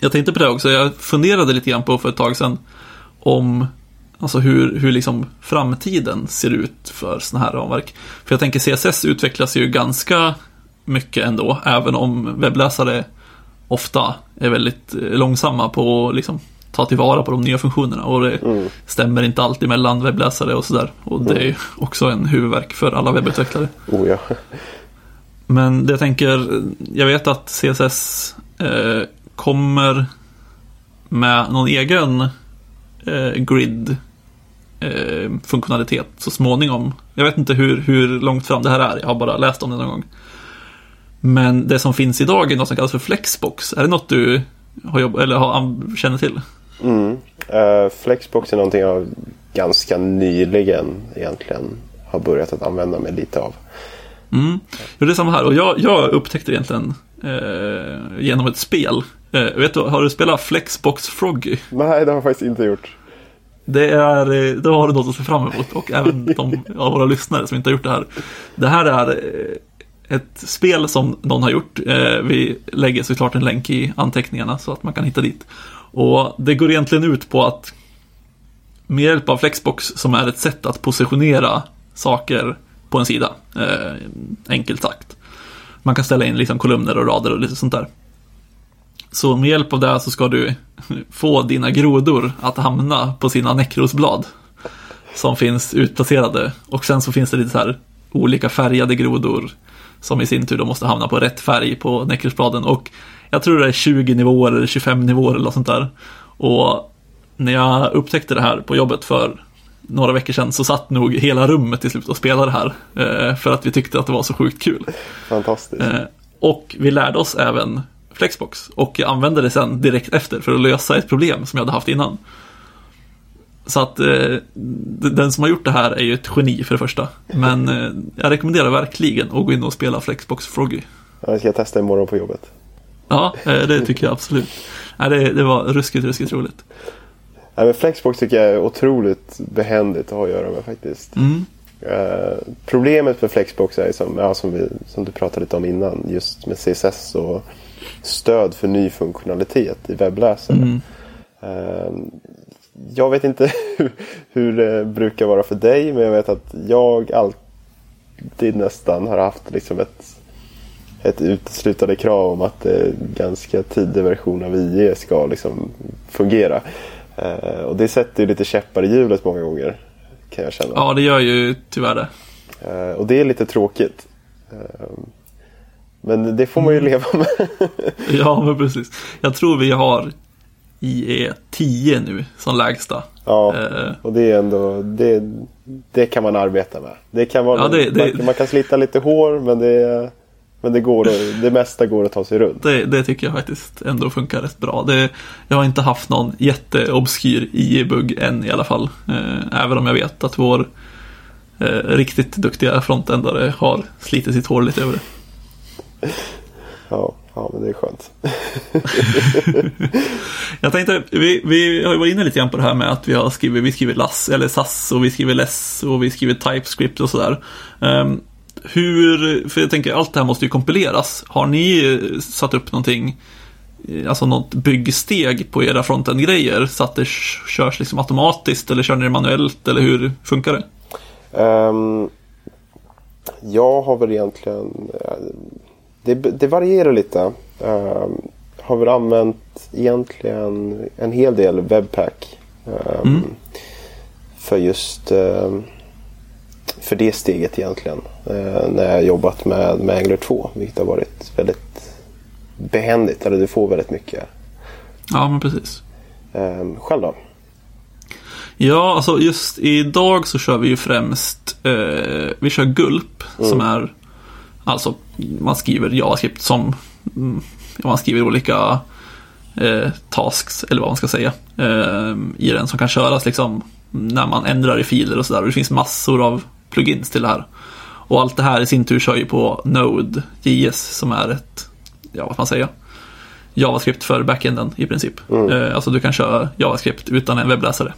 Speaker 1: jag tänkte på det också, jag funderade lite grann på för ett tag sedan om Alltså hur, hur liksom framtiden ser ut för sådana här ramverk. För jag tänker CSS utvecklas ju ganska mycket ändå, även om webbläsare ofta är väldigt eh, långsamma på att liksom, ta tillvara på de nya funktionerna. Och det
Speaker 2: Mm.
Speaker 1: stämmer inte alltid mellan webbläsare och sådär. Och det är ju också en huvudvärk för alla webbutvecklare.
Speaker 2: Oh ja.
Speaker 1: Men det jag tänker, jag vet att CSS eh, kommer med någon egen eh, grid eh, funktionalitet så småningom. Jag vet inte hur, hur långt fram det här är, jag har bara läst om det någon gång. Men det som finns idag är något som kallas för Flexbox. Är det något du har jobb eller har, känner till?
Speaker 2: Mm. Eh, Flexbox är någonting jag ganska nyligen egentligen har börjat att använda mig lite av.
Speaker 1: Mm. Jo, det är samma här. Och jag, jag upptäckte egentligen eh, genom ett spel. Eh, vet du, har du spelat Flexbox Froggy?
Speaker 2: Nej, det har jag faktiskt inte gjort.
Speaker 1: Det är, eh, då har du något att se fram emot och även de av våra lyssnare som inte har gjort det här. Det här är eh, ett spel som någon har gjort. Eh, Vi lägger såklart en länk i anteckningarna så att man kan hitta dit. Och det går egentligen ut på att med hjälp av Flexbox som är ett sätt att positionera saker på en sida. Enkelt sagt. Man kan ställa in liksom kolumner och rader och lite sånt där. Så med hjälp av det så ska du få dina grodor att hamna på sina nekrosblad. Som finns utplacerade. Och sen så finns det lite så här olika färgade grodor. Som i sin tur då måste hamna på rätt färg på nekrosbladen. Och jag tror det är 20 nivåer eller 25 nivåer eller något sånt där. Och när jag upptäckte det här på jobbet för några veckor sedan så satt nog hela rummet till slut och spelade det här. eh, För att vi tyckte att det var så sjukt kul.
Speaker 2: Fantastiskt.
Speaker 1: Eh, Och vi lärde oss även Flexbox. Och jag använde det sen direkt efter för att lösa ett problem som jag hade haft innan. Så att eh, den som har gjort det här är ju ett geni för det första. Men eh, jag rekommenderar verkligen att gå in och spela Flexbox Froggy.
Speaker 2: Ja, Det ska jag testa imorgon på jobbet.
Speaker 1: Ja, eh, det tycker jag absolut. Nej, det, det var ruskigt, ruskigt roligt.
Speaker 2: Nej, men Flexbox tycker jag är otroligt behändigt att ha att göra med faktiskt.
Speaker 1: Mm.
Speaker 2: Eh, problemet med Flexbox är som, ja, som, vi, som du pratade lite om innan. Just med CSS och stöd för ny funktionalitet i webbläsare.
Speaker 1: Mm.
Speaker 2: Eh, jag vet inte hur, det brukar vara för dig. Men jag vet att jag alltid nästan har haft liksom ett, ett uteslutande krav om att eh, ganska tidig version av IE ska liksom fungera. Eh, och det sätter ju lite käppar i hjulet många gånger. Kan jag känna.
Speaker 1: Ja, det gör ju tyvärr det.
Speaker 2: Eh, och det är lite tråkigt. Men det får man ju leva med.
Speaker 1: Ja, men precis. Jag tror vi har IE 10 nu som lägsta.
Speaker 2: ja,
Speaker 1: Eh,
Speaker 2: och det är ändå, det, det kan man arbeta med. Det kan vara,
Speaker 1: Ja, det- det-
Speaker 2: Man, man kan slita lite hår men det, men det, går, det mesta går att ta sig runt.
Speaker 1: Det, det tycker jag faktiskt ändå funkar rätt bra. Det, jag har inte haft någon jätteobskyr IE-bugg än i alla fall. Eh, även om jag vet att vår eh, riktigt duktiga frontändare har slitit sitt hår lite över det.
Speaker 2: Ja, ja men det är skönt.
Speaker 1: Jag tänkte, vi, vi har ju varit inne lite grann på det här med att vi har skrivit, vi skriver LAS eller SAS och vi skriver LESS och vi skriver TypeScript och sådär. Um, hur, för jag tänker allt det här måste ju kompileras. Har ni eh, satt upp någonting, eh, alltså något byggsteg på era frontend-grejer så att det körs liksom automatiskt eller kör ni det manuellt eller hur funkar det?
Speaker 2: Ehm, jag har väl egentligen... Det, det varierar lite. Um, har väl använt egentligen en hel del webpack. ehm,
Speaker 1: Mm.
Speaker 2: För just ehm, för det steget egentligen. eh, när jag jobbat med, med Angular 2. Vilket har varit väldigt behändigt. Eller du får väldigt mycket.
Speaker 1: Ja, men precis.
Speaker 2: Um, själv då?
Speaker 1: Ja, alltså just idag så kör vi ju främst, eh, vi kör Gulp som är, alltså man skriver JavaScript som, mm, man skriver olika eh, tasks, eller vad man ska säga, eh, i den som kan köras liksom när man ändrar i filer och sådär. Det finns massor av plugins till det här. Och allt det här i sin tur kör ju på Node.js som är ett, ja vad man säger, JavaScript för backenden i princip.
Speaker 2: Mm.
Speaker 1: Eh, alltså du kan köra JavaScript utan en webbläsare.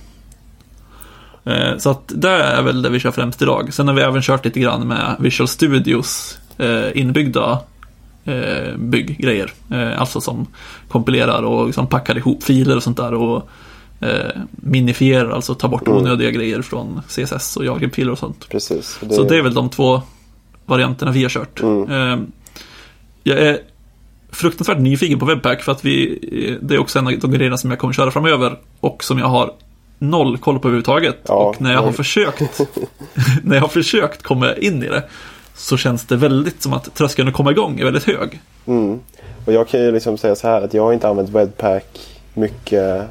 Speaker 1: Eh, så att det är väl det vi kör främst idag. Sen har vi även kört lite grann med Visual Studios inbyggda eh, bygggrejer. Eh, alltså som kompilerar och liksom packar ihop filer och sånt där. Och eh, minifierar, alltså tar bort
Speaker 2: Mm.
Speaker 1: onödiga grejer från CSS och JavaScript-filer och sånt.
Speaker 2: Precis.
Speaker 1: Så det är väl de två varianterna vi har kört.
Speaker 2: Mm.
Speaker 1: Eh, jag är fruktansvärt nyfiken på Webpack för att vi, eh, det är också en av de grejerna som jag kommer köra framöver och som jag har noll koll på överhuvudtaget.
Speaker 2: Ja,
Speaker 1: och när jag har försökt när jag har försökt komma in i det så känns det väldigt som att tröskeln att komma igång är väldigt hög.
Speaker 2: Mm. Och jag kan ju liksom säga så här att jag har inte använt Webpack mycket.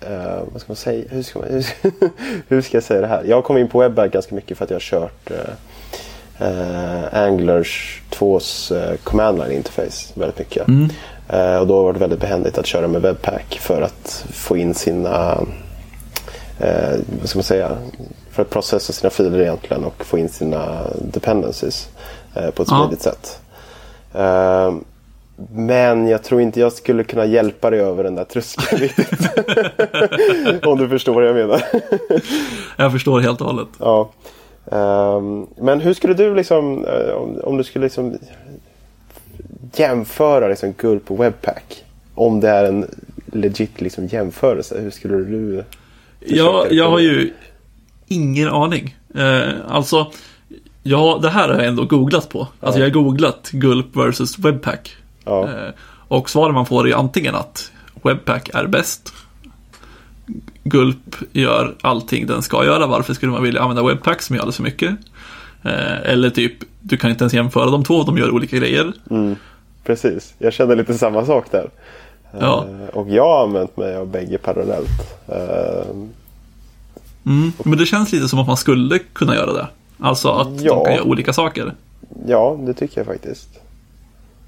Speaker 2: Eh, vad ska man säga? Hur ska, man, hur, ska, hur ska jag säga det här? Jag kom in på Webpack ganska mycket för att jag har kört eh, eh, Anglers 2s eh, command line interface väldigt mycket. Eh, och då var det väldigt behändigt att köra med Webpack för att få in sina vad ska man säga, för att processa sina filer egentligen och få in sina dependencies eh, på ett
Speaker 1: Ja.
Speaker 2: smidigt sätt. Eh, men jag tror inte jag skulle kunna hjälpa dig över den där tröskeln riktigt. Om du förstår vad jag menar.
Speaker 1: Jag förstår helt och hållet.
Speaker 2: ja. Ehm, men hur skulle du liksom, eh, om, du skulle liksom jämföra liksom Gulp och Webpack? Om det är en legit liksom jämförelse, hur skulle du försöka-
Speaker 1: jag har ju ingen aning. Eh, alltså, ja, det här har jag ändå googlat på. Alltså jag har googlat Gulp versus Webpack.
Speaker 2: Ja.
Speaker 1: Eh, och svaren man får är antingen att Webpack är bäst. Gulp gör allting den ska göra. Varför skulle man vilja använda Webpack som gör det så mycket? Eh, eller typ, du kan inte ens jämföra de två, de gör olika grejer.
Speaker 2: Precis, jag känner lite samma sak där.
Speaker 1: Ja.
Speaker 2: Eh, och jag har använt mig av bägge parallellt.
Speaker 1: Mm, men det känns lite som att man skulle kunna göra det. Alltså att
Speaker 2: Ja.
Speaker 1: de kan göra olika saker.
Speaker 2: ja, det tycker jag faktiskt.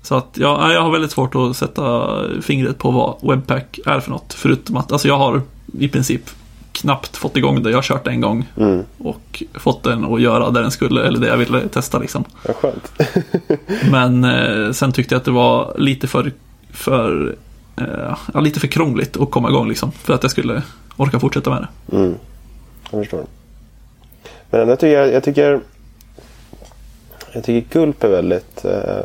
Speaker 1: Så att ja, jag har väldigt svårt att sätta fingret på vad Webpack är för något. Förutom att alltså jag har i princip knappt fått igång det. Jag har kört det en gång
Speaker 2: Mm.
Speaker 1: och fått den att göra det den skulle, eller det jag ville testa liksom.
Speaker 2: Ja, skönt.
Speaker 1: Men eh, sen tyckte jag att det var lite för, för eh, lite för krångligt att komma igång liksom. För att jag skulle orka fortsätta med det.
Speaker 2: Mm. Jag förstår. Men jag tycker, jag tycker, jag tycker Gulp är väldigt eh,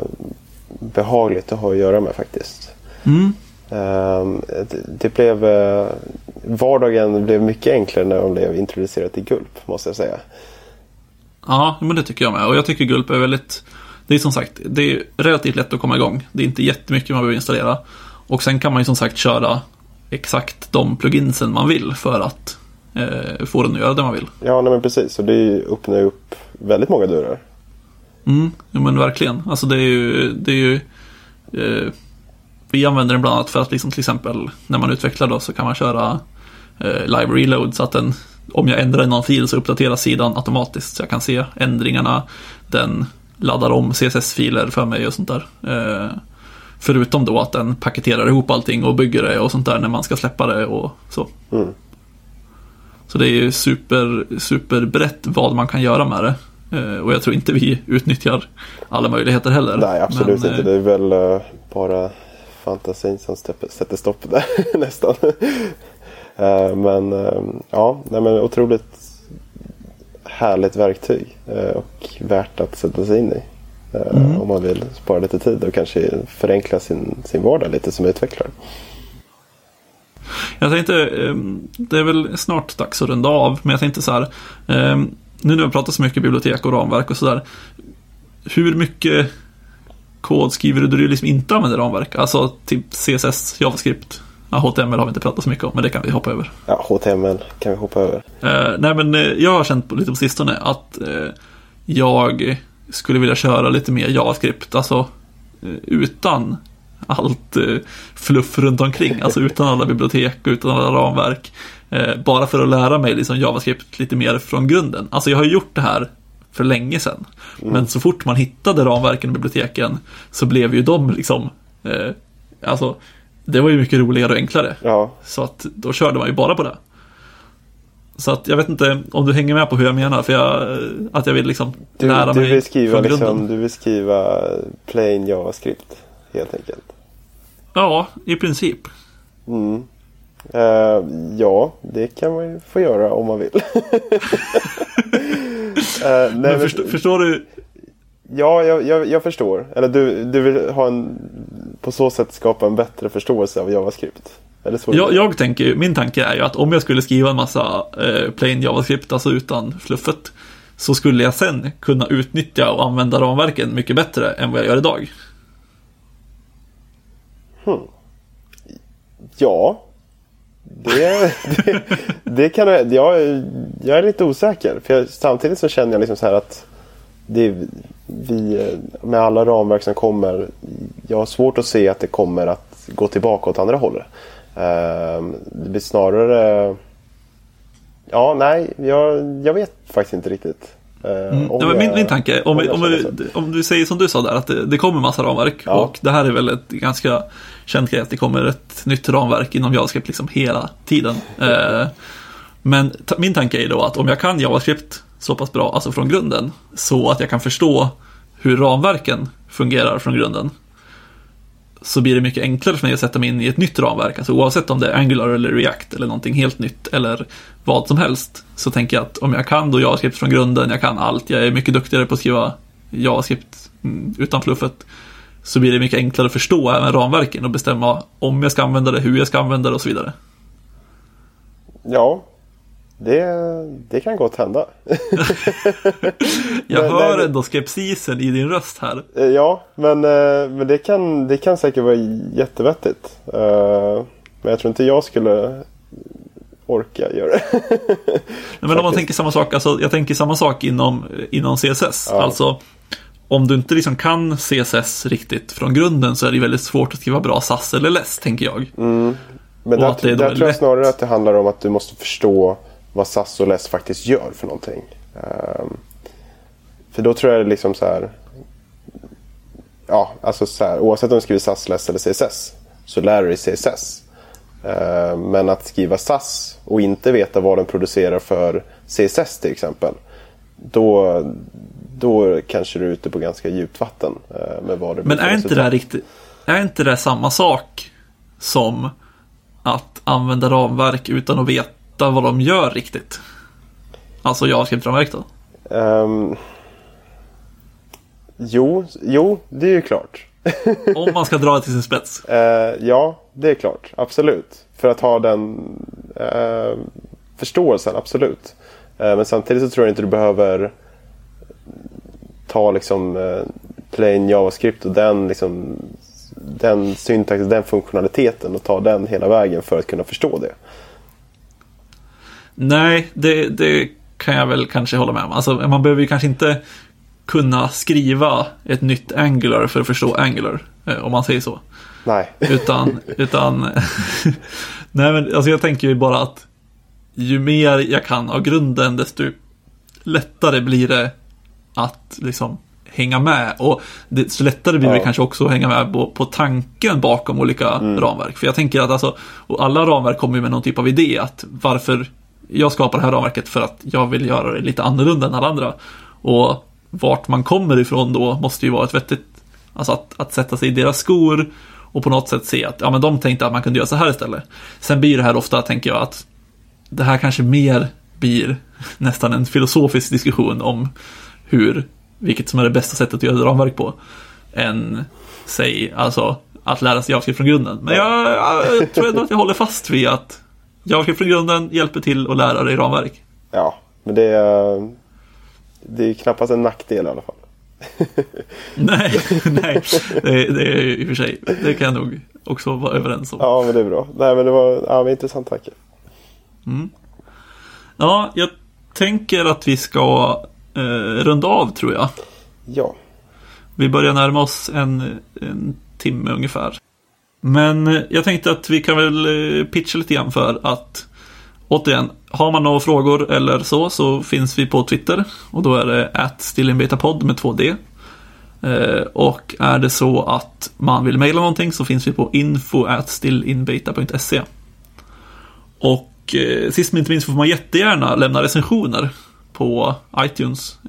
Speaker 2: behagligt att ha att göra med faktiskt.
Speaker 1: Mm.
Speaker 2: Ehm, det, det blev, eh, vardagen blev mycket enklare när de blev introducerade till Gulp måste jag säga.
Speaker 1: Ja, men det tycker jag med. Och jag tycker Gulp är väldigt... Det är som sagt, det är relativt lätt att komma igång. Det är inte jättemycket man behöver installera. Och sen kan man ju som sagt köra exakt de pluginsen man vill för att eh, få den att göra det man vill.
Speaker 2: Ja, nej, men precis. Och det öppnar ju upp väldigt många dörrar.
Speaker 1: Mm, ja, men verkligen. Alltså det är ju... Det är ju eh, vi använder den bland annat för att liksom till exempel när man utvecklar då så kan man köra eh, live reload så att den om jag ändrar någon fil så uppdateras sidan automatiskt så jag kan se ändringarna. Den laddar om CSS-filer för mig och sånt där. Eh, förutom då att den paketerar ihop allting och bygger det och sånt där när man ska släppa det och så.
Speaker 2: Mm.
Speaker 1: Så det är ju super, super brett vad man kan göra med det. Eh, och jag tror inte vi utnyttjar alla möjligheter heller.
Speaker 2: Nej, absolut
Speaker 1: Men,
Speaker 2: inte.
Speaker 1: eh,
Speaker 2: Det är väl eh, bara fantasin som sätter stopp där nästan. Men ja, nej, men otroligt härligt verktyg och värt att sätta sig in i.
Speaker 1: Mm.
Speaker 2: Om man vill spara lite tid och kanske förenkla sin, sin vardag lite som utvecklare.
Speaker 1: Jag tänkte, eh, det är väl snart dags att runda av, men jag tänkte så här. eh, Nu när vi pratar så mycket bibliotek och ramverk och sådär. Hur mycket kod skriver du där du liksom inte använder ramverk? Alltså typ CSS, JavaScript. Ja, HTML har vi inte pratat så mycket om, men det kan vi hoppa över.
Speaker 2: Ja, HTML kan vi hoppa över.
Speaker 1: Eh, nej men eh, jag har känt på, lite på sistone att eh, jag skulle vilja köra lite mer JavaScript. Alltså eh, utan allt eh, fluff runt omkring. Alltså utan alla bibliotek och utan alla ramverk. Eh, bara för att lära mig liksom JavaScript lite mer från grunden. Alltså jag har gjort det här för länge sedan. Men så fort man hittade ramverken i biblioteken så blev ju de liksom eh, Alltså det var ju mycket roligare och enklare.
Speaker 2: Ja,
Speaker 1: Så att då körde man ju bara på det. Så att jag vet inte om du hänger med på hur jag menar, för jag, att jag vill liksom
Speaker 2: du,
Speaker 1: lära
Speaker 2: du,
Speaker 1: mig
Speaker 2: vill skriva
Speaker 1: från grunden.
Speaker 2: liksom, du vill skriva plain JavaScript helt enkelt.
Speaker 1: Ja, i princip.
Speaker 2: Mm. Uh, ja, det kan man ju få göra om man vill. uh,
Speaker 1: nej, förstår, men, förstår du?
Speaker 2: Ja, jag, jag, jag, förstår. Eller du, du vill ha en, på så sätt skapa en bättre förståelse av JavaScript? Eller så
Speaker 1: jag, jag tänker, min tanke är ju att om jag skulle skriva en massa eh, plain JavaScript, alltså utan fluffet, så skulle jag sen kunna utnyttja och använda ramverken mycket bättre än vad jag gör idag.
Speaker 2: Hmm. Ja, det, det, det, kan jag, jag, jag är lite osäker. För jag, samtidigt så känner jag liksom så här att det, vi, med alla ramverk som kommer. Jag har svårt att se att det kommer att gå tillbaka åt andra hållet. Ehm, det blir snarare... Ja, nej, jag, jag vet faktiskt inte riktigt.
Speaker 1: Ehm, mm. Ja, min, min tanke, om, vi, om, vi, om du säger som du sa där, att det, det kommer massa ramverk. Ja. Och det här är väl ett ganska känt grej att det kommer ett nytt ramverk inom JavaScript liksom hela tiden. Eh, men min tanke är då att om jag kan JavaScript så pass bra, alltså från grunden, så att jag kan förstå hur ramverken fungerar från grunden. Så blir det mycket enklare för mig att sätta mig in i ett nytt ramverk, alltså oavsett om det är Angular eller React eller någonting helt nytt eller vad som helst. Så tänker jag att om jag kan då JavaScript från grunden, jag kan allt, jag är mycket duktigare på att skriva JavaScript mm, utan fluffet så blir det mycket enklare att förstå även ramverken och bestämma om jag ska använda det, hur jag ska använda det och så vidare.
Speaker 2: Ja, det, det kan gott hända.
Speaker 1: jag men, hör ändå skepsisen i din röst här.
Speaker 2: Eh, ja, men, eh, men det, kan, det kan säkert vara jättevettigt. Eh, men jag tror inte jag skulle orka göra det.
Speaker 1: men om man tänker samma sak, alltså, jag tänker samma sak inom, inom CSS. Ja. Alltså om du inte liksom kan CSS riktigt från grunden så är det väldigt svårt att skriva bra SAS eller LESS, tänker jag.
Speaker 2: Mm. Men där, där tror jag snarare att det handlar om att du måste förstå vad SAS och LESS faktiskt gör för någonting. Um, för då tror jag det liksom så här. Ja, alltså så här, oavsett om du skriver SAS, LESS eller CSS så lär du dig CSS. Ehm, men att skriva SAS och inte veta vad den producerar för CSS till exempel. Då, då kanske du är ute på ganska djupt vatten. Eh, med vad det
Speaker 1: Men är inte, det riktigt, är inte det samma sak som att använda ramverk utan att veta vad de gör riktigt? Alltså JavaScript-ramverk då? Um,
Speaker 2: jo, jo, det är ju klart.
Speaker 1: Om man ska dra det till sin spets?
Speaker 2: Uh, ja, det är klart. Absolut. För att ha den uh, förståelsen, absolut. Uh, men samtidigt så tror jag inte du behöver ta liksom eh, plain JavaScript och den, liksom, den syntaxen, den funktionaliteten och ta den hela vägen för att kunna förstå det.
Speaker 1: Nej, det, det kan jag väl kanske hålla med om. Alltså, man behöver ju kanske inte kunna skriva ett nytt Angular för att förstå Angular, eh, om man säger så.
Speaker 2: Nej.
Speaker 1: Utan, utan nej men alltså jag tänker ju bara att ju mer jag kan av grunden desto lättare blir det att liksom hänga med. Och så lättare blir det kanske också att hänga med på, på tanken bakom olika mm. ramverk. För jag tänker att alltså, och alla ramverk kommer ju med någon typ av idé att varför jag skapar det här ramverket för att jag vill göra det lite annorlunda än alla andra. Och vart man kommer ifrån då måste ju vara ett vettigt, alltså att, att sätta sig i deras skor och på något sätt se att ja, men de tänkte att man kunde göra så här istället. Sen blir det här ofta, tänker jag, att det här kanske mer blir nästan en filosofisk diskussion om hur, vilket som är det bästa sättet att göra ett ramverk på, än, säg, alltså att lära sig JavaScript från grunden. Men jag, jag tror ändå att jag håller fast vid att JavaScript från grunden hjälper till att lära dig ramverk.
Speaker 2: Ja, men det är, det är knappast en nackdel i alla fall.
Speaker 1: nej, nej, det, det är i och för sig, det kan jag nog också vara överens om.
Speaker 2: Ja, men det är bra. Nej, men det var ja, men intressant tanke.
Speaker 1: Mm. Ja, jag tänker att vi ska eh, runda av tror jag.
Speaker 2: Ja.
Speaker 1: Vi börjar närma oss en, en timme ungefär. Men eh, jag tänkte att vi kan väl eh, pitcha lite grann för att återigen, har man några frågor eller så så finns vi på Twitter och då är det att stillinbetapod med 2D. Eh, och är det så att man vill mejla någonting så finns vi på info stillinbeta.se. Och sist men inte minst får man jättegärna lämna recensioner på iTunes.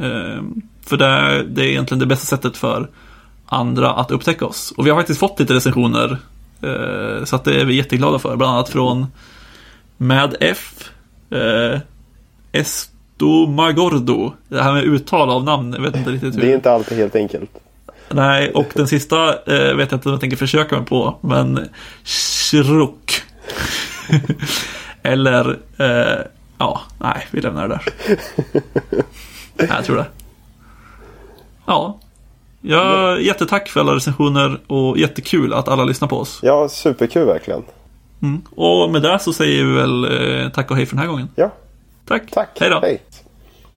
Speaker 1: För det är egentligen det bästa sättet för andra att upptäcka oss. Och vi har faktiskt fått lite recensioner. Eh, så att det är vi jätteglada för. Bland annat från Med F. Eh, Estomagordo. Det här med uttal av namn, jag vet inte riktigt hur.
Speaker 2: Det är inte alltid helt enkelt.
Speaker 1: Nej, och den sista eh, vet jag inte om jag tänker försöka mig på, men Shruk. Eller, eh, ja, nej, vi lämnar det där. jag tror det. Ja. Ja, jättetack för alla recensioner och jättekul att alla lyssnar på oss.
Speaker 2: Ja, superkul verkligen.
Speaker 1: Mm. Och med det så säger vi väl eh, tack och hej för den här gången.
Speaker 2: Ja,
Speaker 1: Tack.
Speaker 2: tack.
Speaker 1: Hej då.
Speaker 2: Hej.